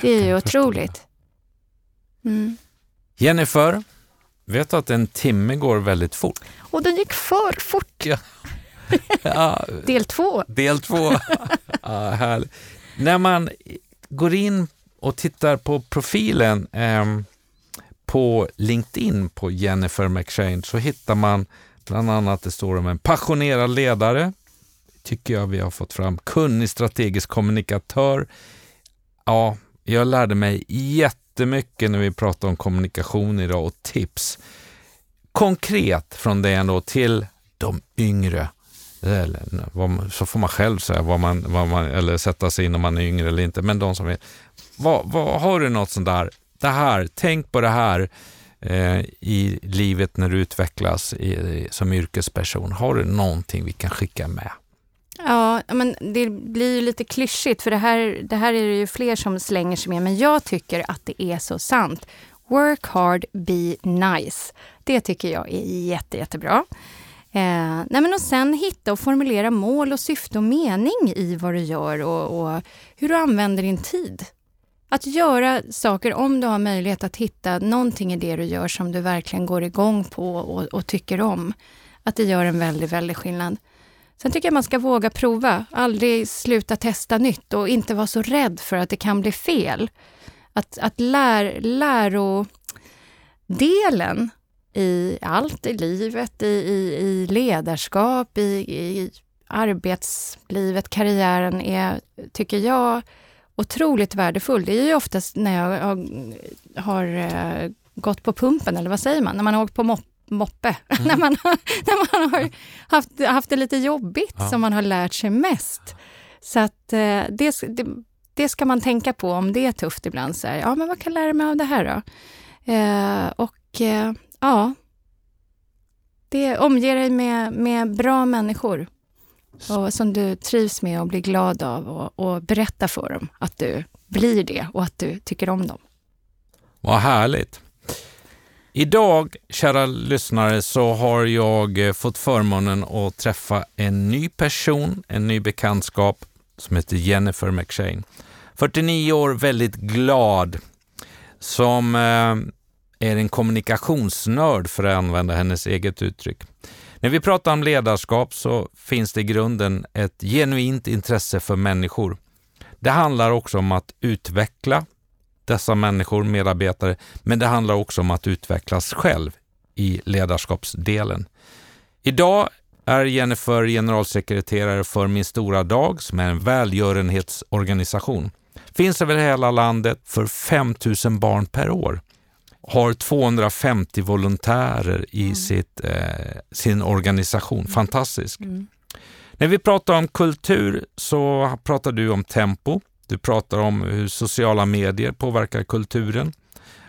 Det är ju otroligt. Mm. Jennifer, vet du att en timme går väldigt fort? Och den gick för fort. Ja. Ja. Del två. Del två. Ja, härligt. När man går in och tittar på profilen eh, på LinkedIn på Jennifer McShane så hittar man bland annat, det står om en passionerad ledare, tycker jag vi har fått fram, kunnig strategisk kommunikatör. Ja, jag lärde mig jättemycket när vi pratade om kommunikation idag och tips. Konkret från det ändå till de yngre. Så får man själv säga vad man, vad man, eller sätta sig in om man är yngre eller inte. Men de som är, vad, vad, har du något sånt där, det här, tänk på det här eh, i livet när du utvecklas i, som yrkesperson. Har du någonting vi kan skicka med? Ja, men det blir ju lite klyschigt för det här, det här är det ju fler som slänger sig med, men jag tycker att det är så sant. Work hard, be nice. Det tycker jag är jätte, jättebra. Eh, Eh, nej men och sen hitta och formulera mål och syfte och mening i vad du gör och, och, hur du använder din tid. Att göra saker, om du har möjlighet att hitta någonting i det du gör som du verkligen går igång på och, och tycker om. Att det gör en väldigt, väldigt skillnad. Sen tycker jag man ska våga prova, aldrig sluta testa nytt och inte vara så rädd för att det kan bli fel. Att, att lär, lärodelen i allt i livet, i, i, i ledarskap, i, i arbetslivet, karriären är, tycker jag, otroligt värdefull. Det är ju oftast när jag har, uh, gått på pumpen, eller vad säger man, när man har åkt på mopp moppe, (laughs) mm. när, man har, när man har haft, haft det lite jobbigt, ja. som man har lärt sig mest. Så att eh, det, det, det, ska man tänka på om det är tufft ibland. Så här, ja, men vad kan jag lära mig av det här då? Eh, och eh, ja, det omger dig med, med bra människor och som du trivs med och blir glad av och, och berätta för dem att du blir det och att du tycker om dem. Vad härligt! Idag, kära lyssnare, så har jag eh, fått förmånen att träffa en ny person, en ny bekantskap som heter Jennifer McShane. 49 år, väldigt glad, som eh, är en kommunikationsnörd för att använda hennes eget uttryck. När vi pratar om ledarskap så finns det i grunden ett genuint intresse för människor. Det handlar också om att utveckla dessa människor, medarbetare, men det handlar också om att utvecklas själv i ledarskapsdelen. Idag är Jennifer generalsekreterare för Min stora dag som är en välgörenhetsorganisation. Finns över hela landet för 5 000 barn per år. Har 250 volontärer i mm. sitt, eh, sin organisation. Mm. Fantastisk. Mm. När vi pratar om kultur så pratar du om tempo. Du pratar om hur sociala medier påverkar kulturen.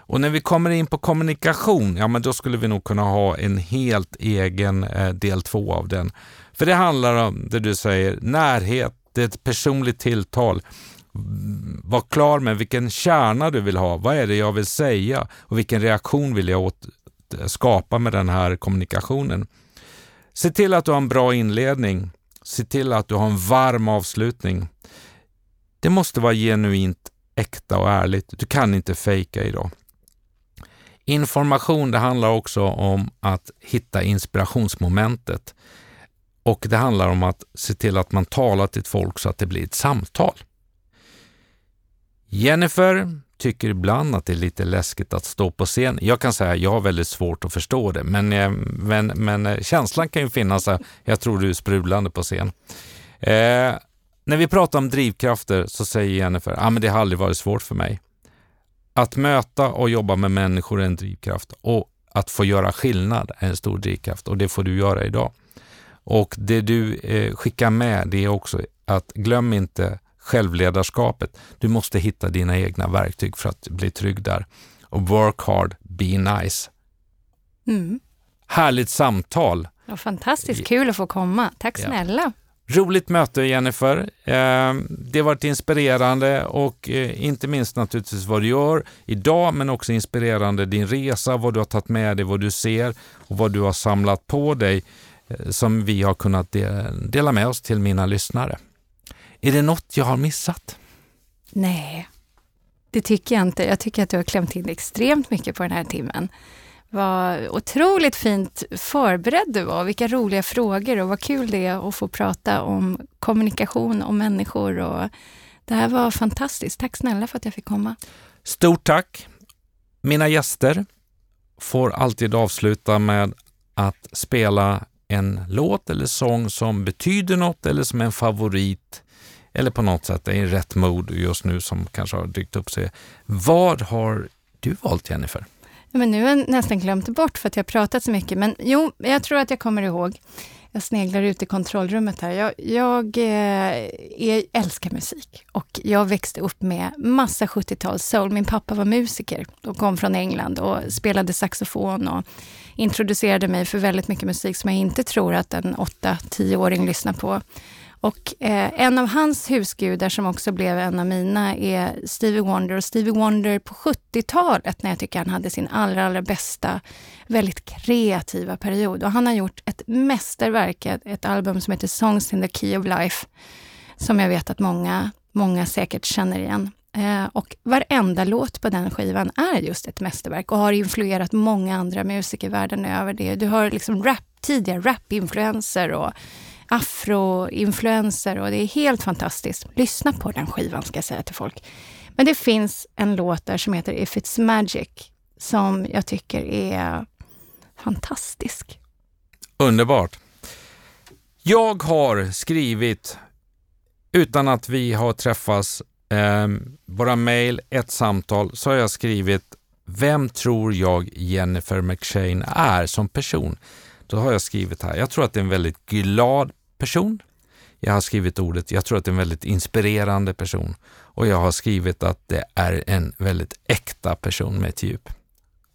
Och när vi kommer in på kommunikation, ja men då skulle vi nog kunna ha en helt egen eh, del två av den. För det handlar om det du säger, närhet, det är ett personligt tilltal. Var klar med vilken kärna du vill ha. Vad är det jag vill säga och vilken reaktion vill jag åt, eh, skapa med den här kommunikationen? Se till att du har en bra inledning. Se till att du har en varm avslutning. Det måste vara genuint äkta och ärligt. Du kan inte fejka idag. Information, det handlar också om att hitta inspirationsmomentet. Och det handlar om att se till att man talar till folk så att det blir ett samtal. Jennifer tycker ibland att det är lite läskigt att stå på scen. Jag kan säga att jag har väldigt svårt att förstå det, men, eh, men, men eh, känslan kan ju finnas. Jag tror du är sprudlande på scen. Eh, när vi pratar om drivkrafter så säger Jennifer, ah, men det har aldrig varit svårt för mig. Att möta och jobba med människor är en drivkraft och att få göra skillnad är en stor drivkraft och det får du göra idag. Och det du eh, skickar med det är också att glöm inte självledarskapet. Du måste hitta dina egna verktyg för att bli trygg där. Och work hard, be nice. Mm. Härligt samtal. Ja, fantastiskt kul att få komma. Tack snälla. Ja. Roligt möte Jennifer. Eh, det har varit inspirerande och eh, inte minst naturligtvis vad du gör idag men också inspirerande din resa, vad du har tagit med dig, vad du ser och vad du har samlat på dig eh, som vi har kunnat dela med oss till mina lyssnare. Är det något jag har missat? Nej, det tycker jag inte. Jag tycker att du har klämt in extremt mycket på den här timmen. Vad otroligt fint förberedd du var. Vilka roliga frågor och vad kul det är att få prata om kommunikation och människor. Och det här var fantastiskt. Tack snälla för att jag fick komma. Stort tack! Mina gäster får alltid avsluta med att spela en låt eller sång som betyder något eller som är en favorit eller på något sätt är i rätt mod just nu som kanske har dykt upp sig. Vad har du valt Jennifer? men nu har jag nästan glömt bort för att jag har pratat så mycket. Men jo, jag tror att jag kommer ihåg. Jag sneglar ut i kontrollrummet här. Jag, jag eh, älskar musik och jag växte upp med massa 70-tals soul. Min pappa var musiker och kom från England och spelade saxofon och introducerade mig för väldigt mycket musik som jag inte tror att en 8-10-åring lyssnar på. Och eh, en av hans husgudar som också blev en av mina är Stevie Wonder. Och Stevie Wonder på 70-talet när jag tycker han hade sin allra, allra bästa, väldigt kreativa period. Och han har gjort ett mästerverk, ett album som heter Songs in the Key of Life, som jag vet att många, många säkert känner igen. Eh, och varenda låt på den skivan är just ett mästerverk och har influerat många andra musiker världen över. det. Du har liksom rap, tidiga rap-influenser och afroinfluenser och det är helt fantastiskt. Lyssna på den skivan ska jag säga till folk. Men det finns en låt där som heter If It's Magic som jag tycker är fantastisk. Underbart. Jag har skrivit, utan att vi har träffats, eh, våra mejl, ett samtal, så har jag skrivit Vem tror jag Jennifer McShane är som person? Då har jag skrivit här, jag tror att det är en väldigt glad person. Jag har skrivit ordet, jag tror att det är en väldigt inspirerande person och jag har skrivit att det är en väldigt äkta person med ett djup.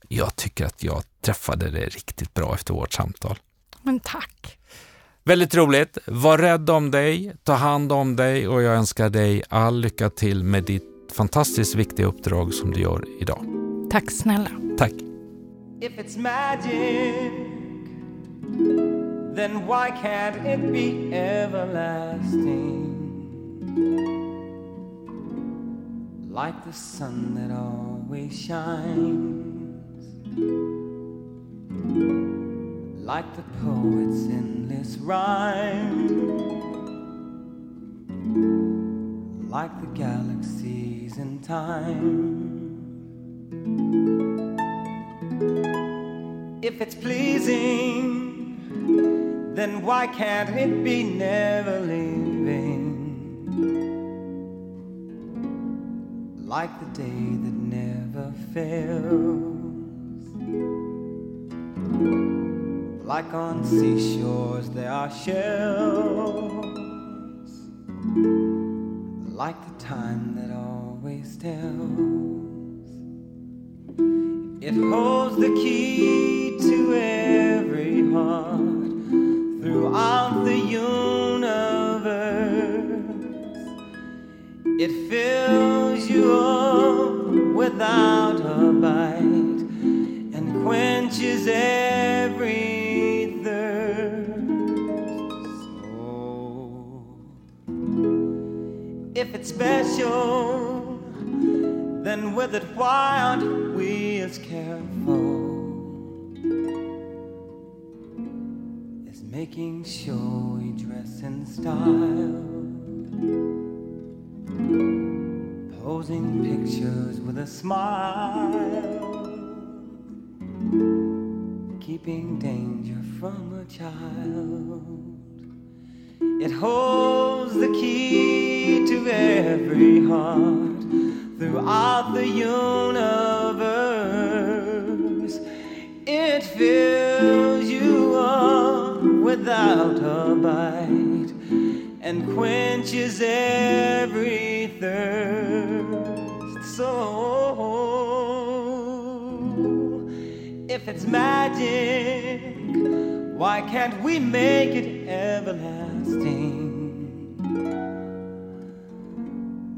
Jag tycker att jag träffade det riktigt bra efter vårt samtal. Men tack! Väldigt roligt. Var rädd om dig, ta hand om dig och jag önskar dig all lycka till med ditt fantastiskt viktiga uppdrag som du gör idag. Tack snälla. Tack. Then why can't it be everlasting? Like the sun that always shines, like the poet's endless rhyme, like the galaxies in time. If it's pleasing then why can't it be never leaving? Like the day that never fails. Like on seashores there are shells. Like the time that always tells. It holds the key to every heart throughout the universe. It fills you up without a bite and quenches every thirst. So, if it's special, then with it, why aren't we as careful? Making sure we dress in style, posing pictures with a smile, keeping danger from a child. It holds the key to every heart throughout the universe. It fills without a bite and quenches every thirst. So, if it's magic, Why can't we make it everlasting?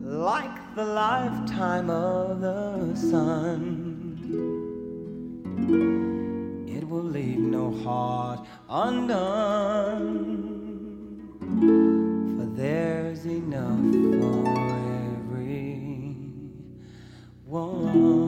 Like the lifetime of the sun. Will leave no heart undone. For there's enough for every one.